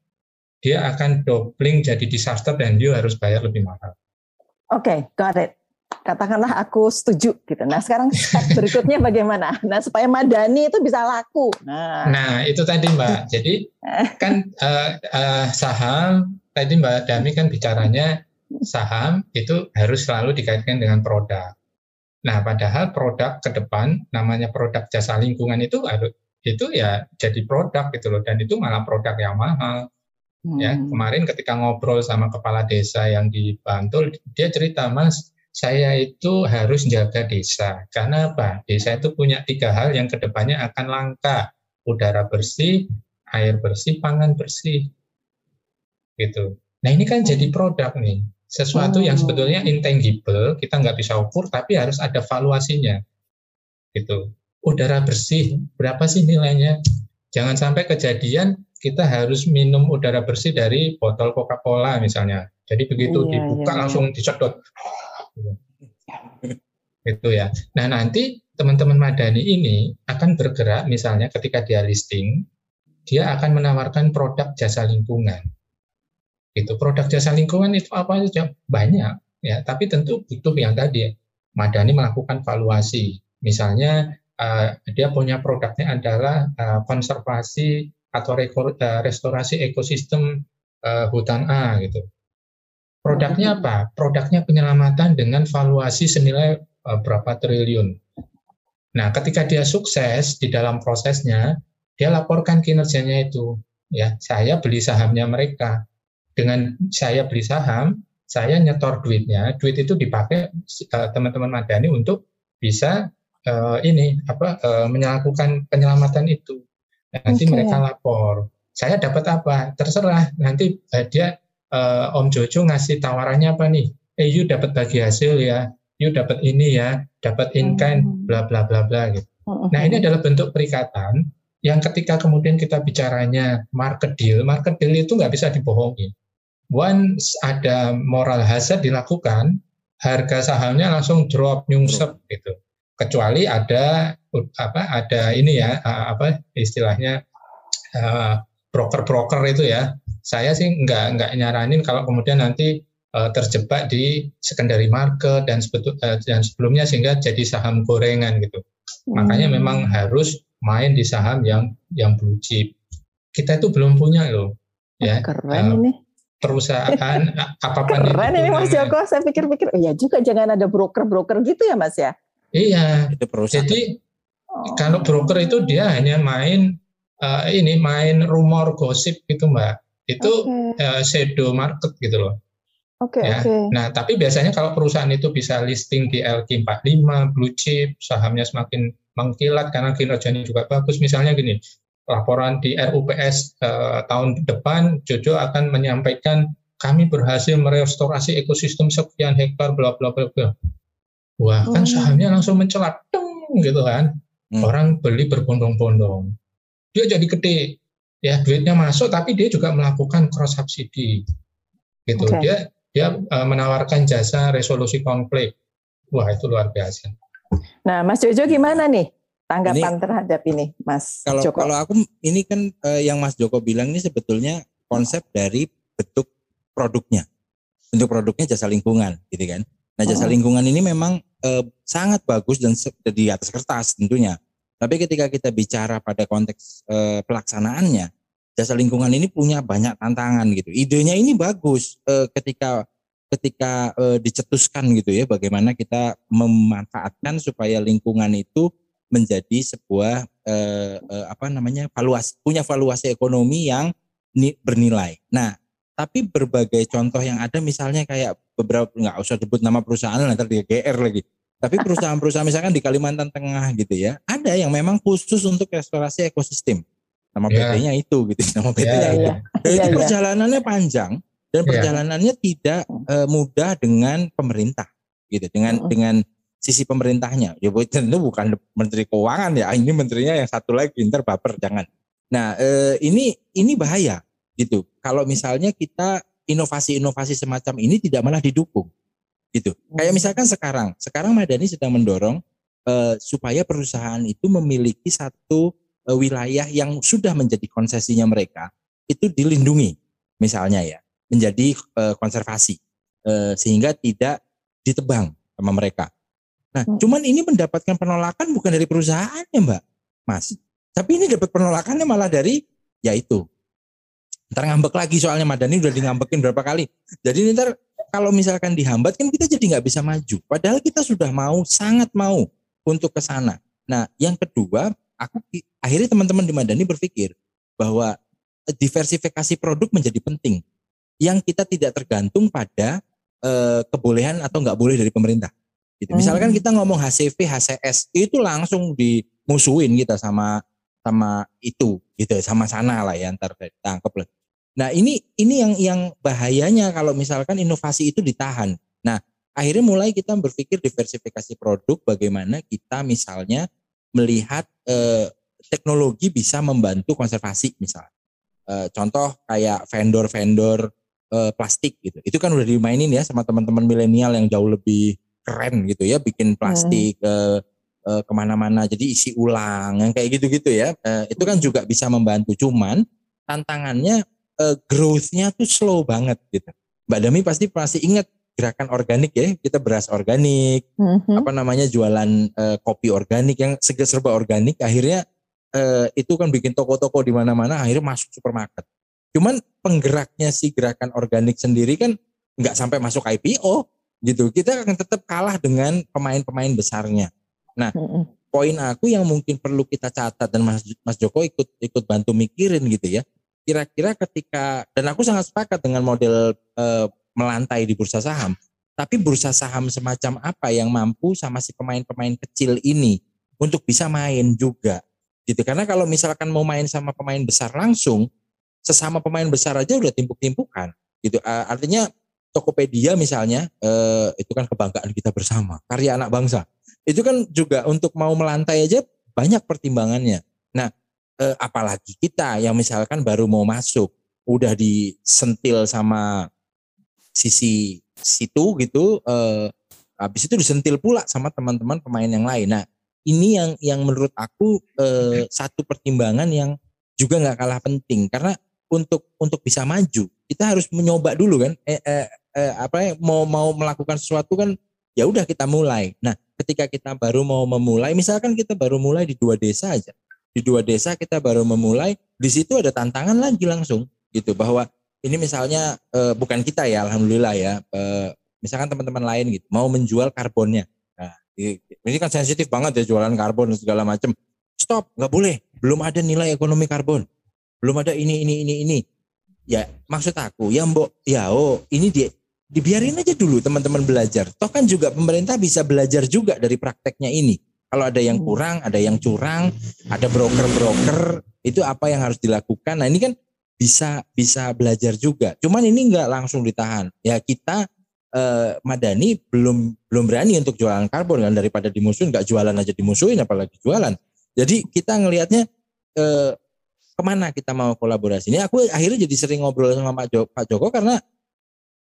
dia akan dobling jadi disaster dan you harus bayar lebih mahal.
Oke, okay, got it katakanlah aku setuju gitu. Nah sekarang step berikutnya bagaimana? Nah supaya Madani itu bisa laku.
Nah, nah itu tadi Mbak. Jadi kan uh, uh, saham tadi Mbak Dami kan bicaranya saham itu harus selalu dikaitkan dengan produk. Nah padahal produk ke depan namanya produk jasa lingkungan itu itu ya jadi produk gitu loh dan itu malah produk yang mahal. Ya, hmm. Ya kemarin ketika ngobrol sama kepala desa yang di Bantul dia cerita Mas saya itu harus jaga desa. Karena apa? Desa itu punya tiga hal yang ke depannya akan langka. Udara bersih, air bersih, pangan bersih. Gitu. Nah ini kan jadi produk nih. Sesuatu yang sebetulnya intangible, kita nggak bisa ukur, tapi harus ada valuasinya. Gitu. Udara bersih, berapa sih nilainya? Jangan sampai kejadian kita harus minum udara bersih dari botol Coca-Cola misalnya. Jadi begitu iya, dibuka iya, langsung disedot itu ya. Nah nanti teman-teman madani ini akan bergerak misalnya ketika dia listing, dia akan menawarkan produk jasa lingkungan. Itu produk jasa lingkungan itu apa saja banyak ya, tapi tentu butuh yang tadi madani melakukan valuasi. Misalnya uh, dia punya produknya adalah uh, konservasi atau uh, restorasi ekosistem uh, hutan A gitu. Produknya apa? Produknya penyelamatan dengan valuasi senilai uh, berapa triliun. Nah, ketika dia sukses di dalam prosesnya, dia laporkan kinerjanya itu. Ya, saya beli sahamnya mereka. Dengan saya beli saham, saya nyetor duitnya. Duit itu dipakai teman-teman uh, Madani untuk bisa uh, ini apa uh, melakukan penyelamatan itu. Nanti okay. mereka lapor. Saya dapat apa? Terserah. Nanti uh, dia uh, Om Jojo ngasih tawarannya apa nih? Eh, you dapat bagi hasil ya. You dapat ini ya, dapat in kind, hmm. bla bla bla bla gitu. Nah, ini adalah bentuk perikatan yang ketika kemudian kita bicaranya market deal, market deal itu nggak bisa dibohongi. Once ada moral hazard dilakukan, harga sahamnya langsung drop nyungsep gitu. Kecuali ada apa ada ini ya apa istilahnya broker-broker itu ya. Saya sih nggak nggak nyaranin kalau kemudian nanti terjebak di secondary market dan sebetul, dan sebelumnya sehingga jadi saham gorengan gitu. Makanya hmm. memang harus main di saham yang yang blue chip. Kita itu belum punya loh.
Ya, keren uh, ini
perusahaan apa pun
itu. Keren ini Mas Joko, saya pikir-pikir, oh ya juga jangan ada broker-broker gitu ya Mas ya?
Iya. Itu perusahaan. Jadi oh. kalau broker itu dia hanya main uh, ini main rumor gosip gitu Mbak. Itu okay. uh, shadow market gitu loh.
Oke, okay, ya. Okay.
Nah, tapi biasanya kalau perusahaan itu bisa listing di LQ45, blue chip, sahamnya semakin mengkilat karena kinerjanya juga bagus. Misalnya gini, laporan di RUPS eh, tahun depan Jojo akan menyampaikan kami berhasil merestorasi ekosistem sekian hektar bla bla bla bla. Wah, kan oh. sahamnya langsung mencelat gitu kan. Hmm. Orang beli berbondong-bondong. Dia jadi gede. Ya, duitnya masuk tapi dia juga melakukan cross subsidi. Gitu. Okay. Dia dia uh, menawarkan jasa resolusi konflik. Wah, itu luar biasa.
Nah, Mas Jojo gimana nih? tanggapan ini, terhadap ini, Mas
kalau,
Joko?
Kalau aku ini kan eh, yang Mas Joko bilang ini sebetulnya konsep dari bentuk produknya, bentuk produknya jasa lingkungan, gitu kan? Nah jasa oh. lingkungan ini memang eh, sangat bagus dan di atas kertas tentunya. Tapi ketika kita bicara pada konteks eh, pelaksanaannya, jasa lingkungan ini punya banyak tantangan gitu. Idenya ini bagus eh, ketika ketika eh, dicetuskan gitu ya, bagaimana kita memanfaatkan supaya lingkungan itu menjadi sebuah eh, eh, apa namanya valuasi punya valuasi ekonomi yang ni, bernilai. Nah, tapi berbagai contoh yang ada misalnya kayak beberapa nggak usah sebut nama perusahaan nanti di GR lagi. Tapi perusahaan-perusahaan misalkan di Kalimantan Tengah gitu ya, ada yang memang khusus untuk restorasi ekosistem. Nama yeah. PT-nya itu gitu, nama PT-nya yeah, itu. Yeah. Jadi yeah, iya. perjalanannya panjang dan yeah. perjalanannya tidak uh, mudah dengan pemerintah gitu, dengan uh dengan sisi pemerintahnya. Ya tentu bukan menteri keuangan ya, ini menterinya yang satu lagi ntar baper jangan. Nah eh, ini ini bahaya gitu. Kalau misalnya kita inovasi-inovasi semacam ini tidak malah didukung gitu. Kayak misalkan sekarang, sekarang Madani sedang mendorong eh, supaya perusahaan itu memiliki satu eh, wilayah yang sudah menjadi konsesinya mereka itu dilindungi, misalnya ya, menjadi eh, konservasi eh, sehingga tidak ditebang sama mereka. Nah, hmm. cuman ini mendapatkan penolakan bukan dari perusahaannya, Mbak, Mas. Tapi ini dapat penolakannya malah dari yaitu ntar ngambek lagi soalnya Madani udah dingambekin berapa kali. Jadi ntar kalau misalkan dihambat kan kita jadi nggak bisa maju. Padahal kita sudah mau, sangat mau untuk ke sana. Nah, yang kedua, aku akhirnya teman-teman di Madani berpikir bahwa diversifikasi produk menjadi penting. Yang kita tidak tergantung pada eh, kebolehan atau nggak boleh dari pemerintah. Gitu. Misalkan hmm. kita ngomong HCV, HCS itu langsung dimusuhin kita sama sama itu gitu, sama sana lah ya ntar tangkep lah. Nah ini ini yang yang bahayanya kalau misalkan inovasi itu ditahan. Nah akhirnya mulai kita berpikir diversifikasi produk, bagaimana kita misalnya melihat eh, teknologi bisa membantu konservasi misalnya. Eh, contoh kayak vendor-vendor eh, plastik gitu, itu kan udah dimainin ya sama teman-teman milenial yang jauh lebih keren gitu ya bikin plastik hmm. uh, ke mana-mana jadi isi ulang yang kayak gitu-gitu ya uh, itu kan juga bisa membantu cuman tantangannya uh, growth-nya tuh slow banget gitu Mbak Dami pasti pasti ingat gerakan organik ya kita beras organik hmm apa namanya jualan uh, kopi organik yang serba organik akhirnya uh, itu kan bikin toko-toko di mana-mana akhirnya masuk supermarket cuman penggeraknya si gerakan organik sendiri kan nggak sampai masuk IPO gitu. Kita akan tetap kalah dengan pemain-pemain besarnya. Nah, mm-hmm. poin aku yang mungkin perlu kita catat dan Mas Mas Joko ikut ikut bantu mikirin gitu ya. Kira-kira ketika dan aku sangat sepakat dengan model e, melantai di bursa saham. Tapi bursa saham semacam apa yang mampu sama si pemain-pemain kecil ini untuk bisa main juga? Gitu karena kalau misalkan mau main sama pemain besar langsung sesama pemain besar aja udah timpuk-timpukan. Gitu artinya Tokopedia misalnya eh, itu kan kebanggaan kita bersama karya anak bangsa. Itu kan juga untuk mau melantai aja banyak pertimbangannya. Nah eh, apalagi kita yang misalkan baru mau masuk udah disentil sama sisi situ gitu eh, habis itu disentil pula sama teman-teman pemain yang lain. Nah ini yang yang menurut aku eh, satu pertimbangan yang juga nggak kalah penting. Karena untuk untuk bisa maju kita harus mencoba dulu kan. Eh, eh, eh, apa ya mau mau melakukan sesuatu kan ya udah kita mulai. Nah ketika kita baru mau memulai misalkan kita baru mulai di dua desa aja di dua desa kita baru memulai di situ ada tantangan lagi langsung gitu. Bahwa ini misalnya eh, bukan kita ya alhamdulillah ya eh, misalkan teman-teman lain gitu mau menjual karbonnya. Nah ini kan sensitif banget ya jualan karbon segala macam stop nggak boleh. Belum ada nilai ekonomi karbon. Belum ada ini ini ini ini. Ya maksud aku ya mbok ya oh ini dia dibiarin aja dulu teman-teman belajar. Toh kan juga pemerintah bisa belajar juga dari prakteknya ini kalau ada yang hmm. kurang ada yang curang ada broker-broker itu apa yang harus dilakukan? Nah ini kan bisa bisa belajar juga. Cuman ini nggak langsung ditahan. Ya kita eh, Madani belum belum berani untuk jualan karbon kan. Daripada dimusuhin nggak jualan aja dimusuhin apalagi jualan. Jadi kita ngelihatnya eh, ke mana kita mau kolaborasi. Ini aku akhirnya jadi sering ngobrol sama Pak Joko, Pak Joko karena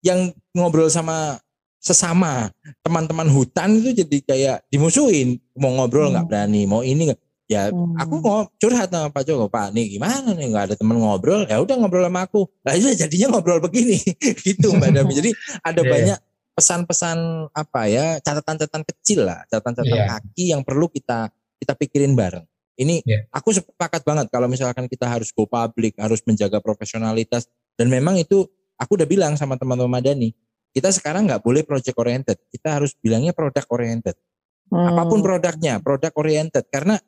yang ngobrol sama sesama teman-teman hutan itu jadi kayak dimusuhin mau ngobrol nggak hmm. berani mau ini gak. ya hmm. aku mau curhat sama Pak Joko Pak nih gimana nih nggak ada teman ngobrol ya udah ngobrol sama aku lah itu jadinya ngobrol begini gitu Mbak Dami jadi ada yeah. banyak pesan-pesan apa ya catatan-catatan kecil lah catatan-catatan yeah. kaki yang perlu kita kita pikirin bareng ini yeah. aku sepakat banget kalau misalkan kita harus go public, harus menjaga profesionalitas dan memang itu aku udah bilang sama teman-teman Madani, kita sekarang nggak boleh project oriented, kita harus bilangnya product oriented. Hmm. Apa pun produknya, product oriented karena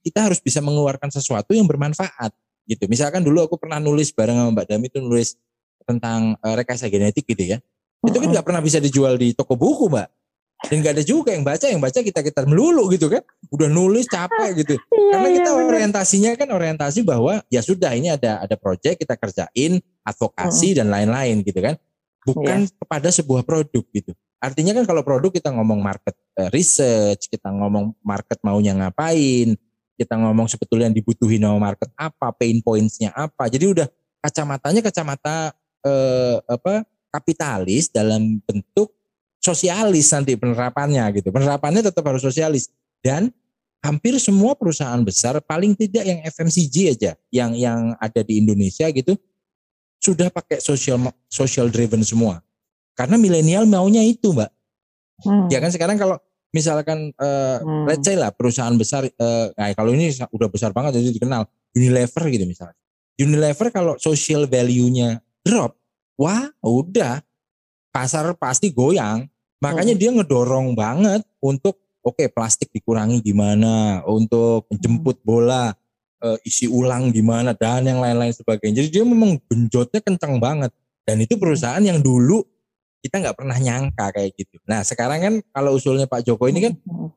kita harus bisa mengeluarkan sesuatu yang bermanfaat gitu. Misalkan dulu aku pernah nulis bareng sama Mbak Dami itu nulis tentang uh, rekayasa genetik gitu ya. Itu kan nggak pernah bisa dijual di toko buku, Mbak dan gak ada juga yang baca yang baca kita kita melulu gitu kan udah nulis capek gitu iya, karena kita iya, orientasinya kan orientasi bahwa ya sudah ini ada ada proyek kita kerjain advokasi hmm. dan lain-lain gitu kan bukan yeah. kepada sebuah produk gitu artinya kan kalau produk kita ngomong market uh, research kita ngomong market maunya ngapain kita ngomong sebetulnya yang dibutuhin sama market apa pain pointsnya apa jadi udah kacamatanya kacamata uh, apa kapitalis dalam bentuk sosialis nanti penerapannya gitu. Penerapannya tetap harus sosialis dan hampir semua perusahaan besar paling tidak yang FMCG aja yang yang ada di Indonesia gitu sudah pakai social social driven semua. Karena milenial maunya itu, Mbak. Hmm. Ya kan sekarang kalau misalkan uh, hmm. let's say lah perusahaan besar uh, nah kalau ini udah besar banget jadi dikenal Unilever gitu misalnya. Unilever kalau social value-nya drop, wah udah pasar pasti goyang. Makanya hmm. dia ngedorong banget untuk oke okay, plastik dikurangi gimana, untuk jemput bola uh, isi ulang gimana dan yang lain-lain sebagainya. Jadi dia memang genjotnya kencang banget. Dan itu perusahaan yang dulu kita nggak pernah nyangka kayak gitu. Nah sekarang kan kalau usulnya Pak Joko ini kan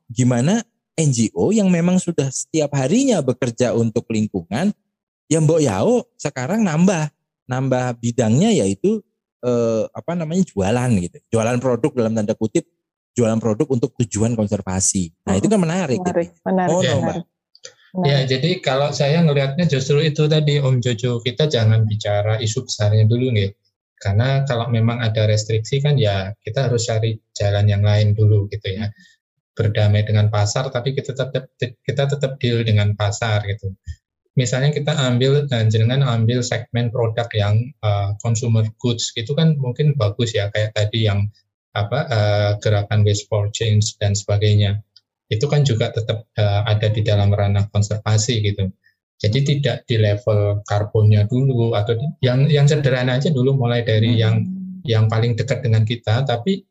gimana NGO yang memang sudah setiap harinya bekerja untuk lingkungan, yang Mbok Yao sekarang nambah nambah bidangnya yaitu eh, apa namanya jualan gitu. Jualan produk dalam tanda kutip jualan produk untuk tujuan konservasi. Nah, itu kan menarik.
Menarik, gitu. menarik.
Oh, ya, Mbak. Nah. Ya, jadi kalau saya ngelihatnya justru itu tadi Om Jojo, kita jangan bicara isu besarnya dulu nih. Karena kalau memang ada restriksi kan ya kita harus cari jalan yang lain dulu gitu ya. Berdamai dengan pasar tapi kita tetap kita tetap deal dengan pasar gitu misalnya kita ambil dan jenengan ambil segmen produk yang uh, consumer goods itu kan mungkin bagus ya kayak tadi yang apa uh, gerakan waste for change dan sebagainya itu kan juga tetap uh, ada di dalam ranah konservasi gitu jadi tidak di level karbonnya dulu atau di, yang yang sederhana aja dulu mulai dari hmm. yang yang paling dekat dengan kita tapi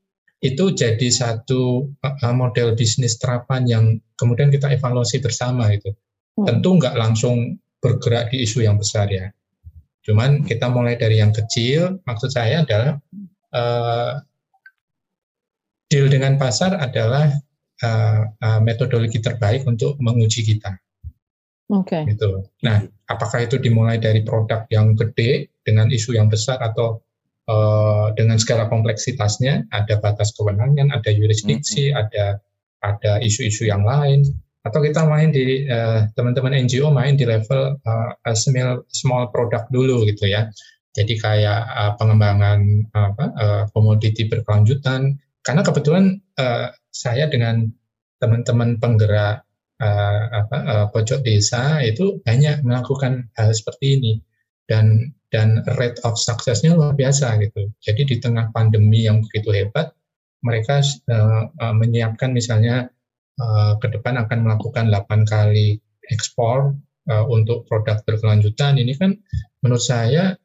itu jadi satu uh, model bisnis terapan yang kemudian kita evaluasi bersama itu Hmm. Tentu nggak langsung bergerak di isu yang besar ya. Cuman kita mulai dari yang kecil, maksud saya adalah uh, deal dengan pasar adalah uh, uh, metodologi terbaik untuk menguji kita.
Oke.
Okay. Gitu. Nah, apakah itu dimulai dari produk yang gede dengan isu yang besar atau uh, dengan segala kompleksitasnya, ada batas kewenangan, ada yurisdiksi, mm -hmm. ada ada isu-isu yang lain, atau kita main di teman-teman uh, NGO main di level uh, small small product dulu gitu ya. Jadi kayak uh, pengembangan apa uh, komoditi berkelanjutan. Karena kebetulan uh, saya dengan teman-teman penggerak uh, apa, uh, pojok desa itu banyak melakukan hal seperti ini dan dan rate of successnya luar biasa gitu. Jadi di tengah pandemi yang begitu hebat, mereka uh, uh, menyiapkan misalnya uh, ke depan akan melakukan 8 kali ekspor uh, untuk produk berkelanjutan. Ini kan menurut saya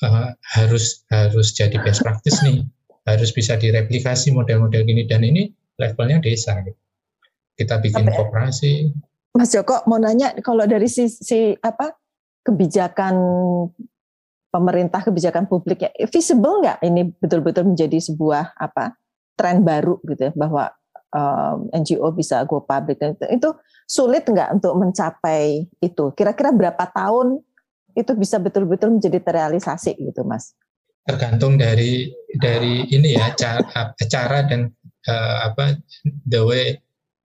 uh, harus harus jadi best practice nih, harus bisa direplikasi model-model gini dan ini levelnya desa. Gitu. Kita bikin Sampai, kooperasi.
Mas Joko mau nanya kalau dari sisi apa kebijakan pemerintah kebijakan publik ya visible nggak ini betul-betul menjadi sebuah apa tren baru gitu ya bahwa um, NGO bisa go public itu, itu sulit nggak untuk mencapai itu kira-kira berapa tahun itu bisa betul-betul menjadi terrealisasi gitu mas
tergantung dari dari ini ya cara, cara dan uh, apa the way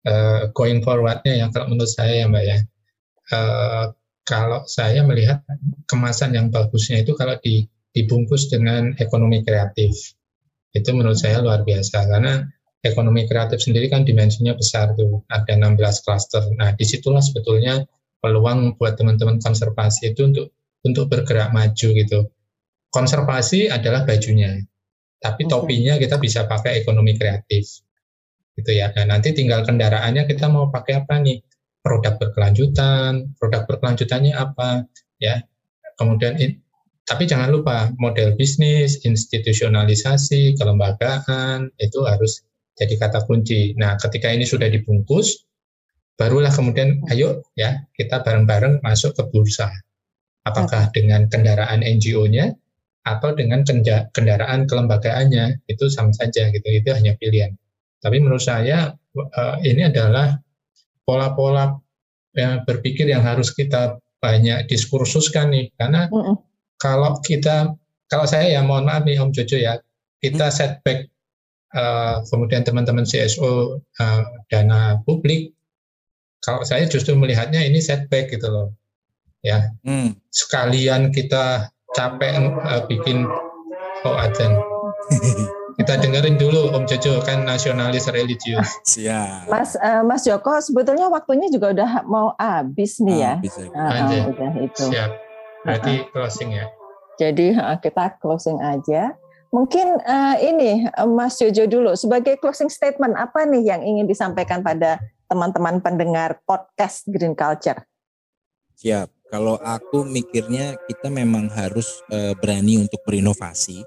uh, going forwardnya yang kalau menurut saya ya mbak ya. Uh, kalau saya melihat kemasan yang bagusnya itu kalau di, dibungkus dengan ekonomi kreatif. Itu menurut saya luar biasa karena ekonomi kreatif sendiri kan dimensinya besar tuh. Ada 16 klaster. Nah di situlah sebetulnya peluang buat teman-teman konservasi itu untuk untuk bergerak maju gitu konservasi adalah bajunya tapi topinya kita bisa pakai ekonomi kreatif gitu ya. Nah, nanti tinggal kendaraannya kita mau pakai apa nih? Produk berkelanjutan, produk berkelanjutannya apa ya. Kemudian tapi jangan lupa model bisnis, institusionalisasi, kelembagaan itu harus jadi kata kunci. Nah, ketika ini sudah dibungkus, barulah kemudian ayo ya kita bareng-bareng masuk ke bursa. Apakah dengan kendaraan NGO-nya atau dengan kendaraan kelembagaannya itu sama saja gitu itu hanya pilihan tapi menurut saya uh, ini adalah pola-pola yang berpikir yang harus kita banyak diskursuskan nih karena mm -mm. kalau kita kalau saya ya mohon maaf nih Om Jojo ya kita setback uh, kemudian teman-teman CSO uh, eh, dana publik kalau saya justru melihatnya ini setback gitu loh ya mm. sekalian kita capek uh, bikin oh adzan. Kita dengerin dulu Om Jojo kan nasionalis religius.
Siap.
Mas uh, Mas Joko sebetulnya waktunya juga udah mau habis nih ya.
Habis ya. Uh, udah itu. Siap. Berarti uh -uh. closing ya.
Jadi uh, kita closing aja. Mungkin uh, ini Mas Jojo dulu sebagai closing statement apa nih yang ingin disampaikan pada teman-teman pendengar podcast Green Culture?
Siap kalau aku mikirnya kita memang harus uh, berani untuk berinovasi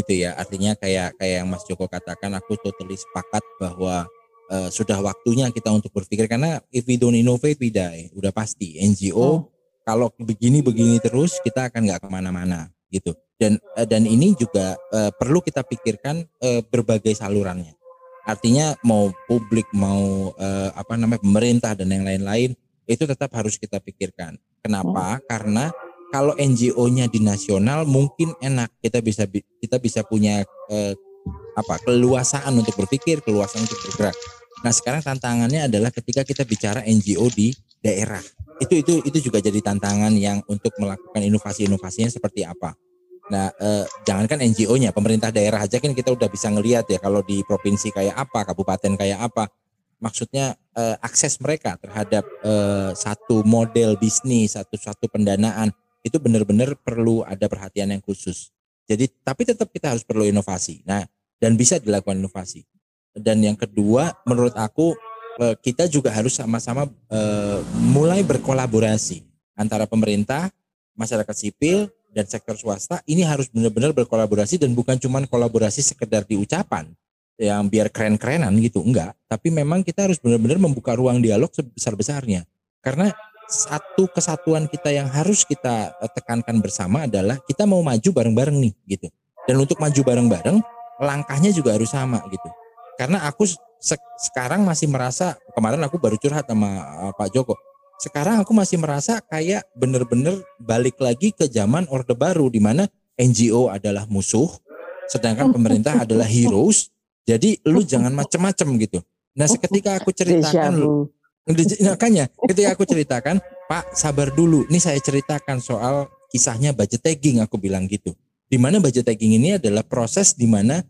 gitu ya. Artinya kayak kayak yang Mas Joko katakan aku totally sepakat bahwa uh, sudah waktunya kita untuk berpikir. Karena if we don't innovate we die. Udah pasti. NGO oh. kalau begini begini terus kita akan nggak ke mana-mana gitu. Dan uh, dan ini juga uh, perlu kita pikirkan uh, berbagai salurannya. Artinya mau publik mau apa namanya pemerintah dan yang lain-lain itu tetap harus kita pikirkan Kenapa? Hmm. Karena kalau NGO-nya di nasional mungkin enak kita bisa kita bisa punya eh, apa keluasaan untuk berpikir, keluasaan untuk bergerak. Nah sekarang tantangannya adalah ketika kita bicara NGO di daerah itu itu itu juga jadi tantangan yang untuk melakukan inovasi-inovasinya seperti apa. Nah eh, jangankan NGO-nya, pemerintah daerah aja kan kita udah bisa ngelihat ya kalau di provinsi kayak apa, kabupaten kayak apa, maksudnya uh, akses mereka terhadap uh, satu model bisnis, satu satu pendanaan itu benar-benar perlu ada perhatian yang khusus. Jadi tapi tetap kita harus perlu inovasi. Nah, dan bisa dilakukan inovasi. Dan yang kedua menurut aku uh, kita juga harus sama-sama mulai berkolaborasi antara pemerintah, masyarakat sipil dan sektor swasta ini harus benar-benar berkolaborasi dan bukan cuma kolaborasi sekedar di ucapan, yang biar keren-kerenan gitu enggak tapi memang kita harus benar-benar membuka ruang dialog sebesar-besarnya karena satu kesatuan kita yang harus kita eh, tekankan bersama adalah kita mau maju bareng-bareng nih gitu dan untuk maju bareng-bareng langkahnya juga harus sama gitu karena aku sekarang masih merasa kemarin aku baru curhat sama uh, Pak Joko. Sekarang aku masih merasa kayak bener-bener balik lagi ke zaman Orde Baru di mana NGO adalah musuh, sedangkan pemerintah adalah heroes. Jadi lu jangan macem-macem gitu. Nah, seketika aku ceritakan lu, makanya ketika aku ceritakan, Pak sabar dulu. Ini saya ceritakan soal kisahnya budget tagging aku bilang gitu. Di mana budget tagging ini adalah proses di mana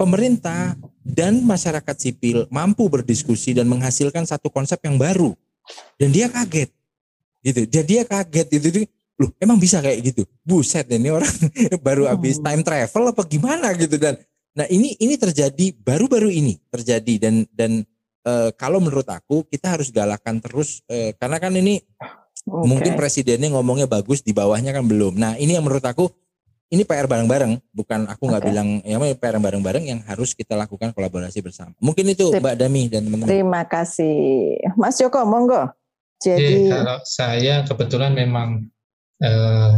pemerintah dan masyarakat sipil mampu berdiskusi dan menghasilkan satu konsep yang baru. Dan dia kaget. Gitu. Jadi dia kaget itu loh emang bisa kayak gitu. Buset ini orang baru habis hmm. time travel apa gimana gitu dan nah ini ini terjadi baru-baru ini terjadi dan dan e, kalau menurut aku kita harus galakan terus e, karena kan ini okay. mungkin presidennya ngomongnya bagus di bawahnya kan belum. Nah, ini yang menurut aku ini PR bareng-bareng, bukan aku nggak okay. bilang ya PR bareng-bareng yang harus kita lakukan kolaborasi bersama. Mungkin itu Mbak Dami dan teman-teman.
Terima kasih, Mas Joko, monggo.
Jadi, Jadi kalau saya kebetulan memang eh,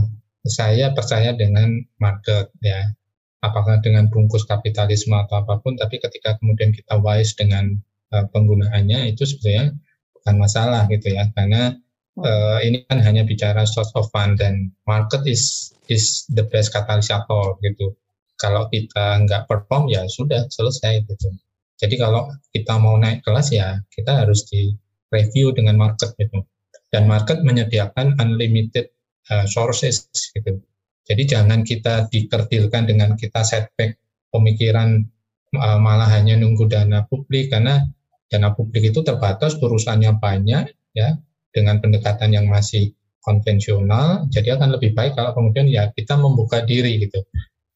saya percaya dengan market ya, apakah dengan bungkus kapitalisme atau apa pun, tapi ketika kemudian kita wise dengan eh, penggunaannya itu sebenarnya bukan masalah gitu ya, karena uh, ini kan hanya bicara source of fund dan market is is the best katalysator gitu. Kalau kita nggak perform ya sudah selesai gitu. Jadi kalau kita mau naik kelas ya kita harus di review dengan market gitu. Dan market menyediakan unlimited uh, sources gitu. Jadi jangan kita dikerdilkan dengan kita setback pemikiran uh, malah hanya nunggu dana publik karena dana publik itu terbatas urusannya banyak ya dengan pendekatan yang masih konvensional, jadi akan lebih baik kalau kemudian ya kita membuka diri gitu.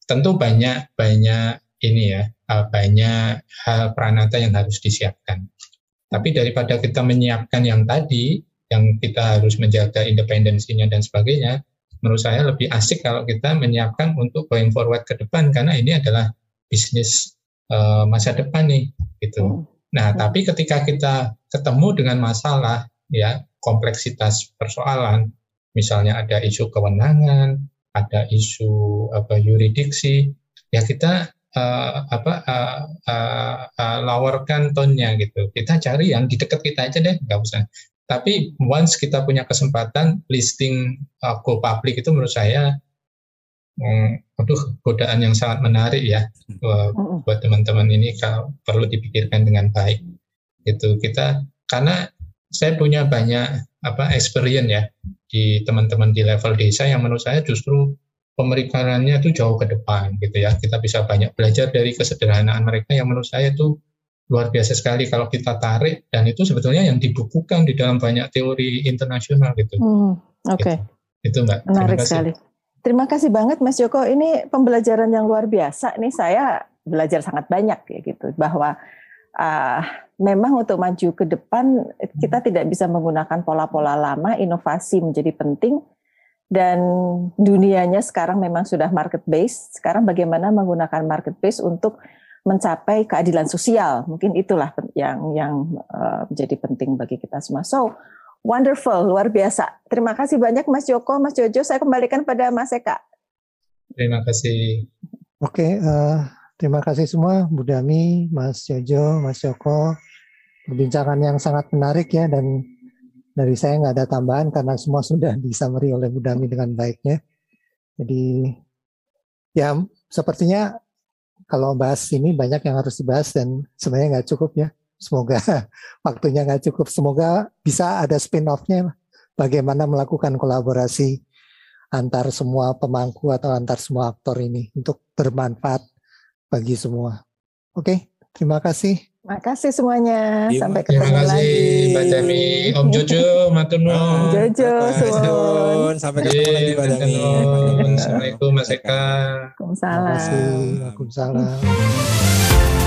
Tentu banyak banyak ini ya eh, banyak hal peranata yang harus disiapkan. Tapi daripada kita menyiapkan yang tadi, yang kita harus menjaga independensinya dan sebagainya, menurut saya lebih asik kalau kita menyiapkan untuk going forward ke depan karena ini adalah bisnis uh, masa depan nih gitu. Hmm. Nah, tapi ketika kita ketemu dengan masalah ya kompleksitas persoalan, misalnya ada isu kewenangan, ada isu apa yuridiksi, ya kita uh, apa uh, uh, uh, lawarkan tonnya gitu. Kita cari yang di dekat kita aja deh, nggak usah. Tapi once kita punya kesempatan listing uh, go public itu menurut saya um, aduh godaan yang sangat menarik ya uh, buat teman-teman ini kalau perlu dipikirkan dengan baik. Gitu kita karena saya punya banyak apa experience ya di teman-teman di level desa yang menurut saya justru pemerikaannya itu jauh ke depan gitu ya. Kita bisa banyak belajar dari kesederhanaan mereka yang menurut saya itu luar biasa sekali kalau kita tarik dan itu sebetulnya yang dibukukan di dalam banyak teori internasional gitu. Hmm,
Oke. Okay.
Gitu. Itu Mbak.
Menarik Terima sekali. Terima kasih banget Mas Joko. Ini pembelajaran yang luar biasa. Ini saya belajar sangat banyak ya gitu bahwa uh, memang untuk maju ke depan kita hmm. tidak bisa menggunakan pola-pola lama, inovasi menjadi penting dan dunianya sekarang memang sudah market base. Sekarang bagaimana menggunakan market base untuk mencapai keadilan sosial? Mungkin itulah yang yang uh, menjadi penting bagi kita semua. So wonderful, luar biasa. Terima kasih banyak Mas Joko, Mas Jojo. Saya kembalikan pada Mas Eka.
Terima kasih.
Oke, okay, uh, Terima kasih semua, Bu Dami, Mas Jojo, Mas Joko. Perbincangan yang sangat menarik ya, dan dari saya nggak ada tambahan karena semua sudah disummary oleh Bu Dami dengan baiknya. Jadi ya sepertinya kalau bahas ini banyak yang harus dibahas dan sebenarnya nggak cukup ya. Semoga waktunya nggak cukup. Semoga bisa ada spin-off-nya bagaimana melakukan kolaborasi antar semua pemangku atau antar semua aktor ini untuk bermanfaat bagi semua. Oke, terima kasih.
Terima kasih semuanya.
Sampai ketemu terima kasih, lagi. Mbak Dami, Om Jojo, Matur Om
Jojo, Suwon.
Sampai ketemu lagi Mbak Dami.
Assalamualaikum Mas Eka.
Waalaikumsalam.
Waalaikumsalam.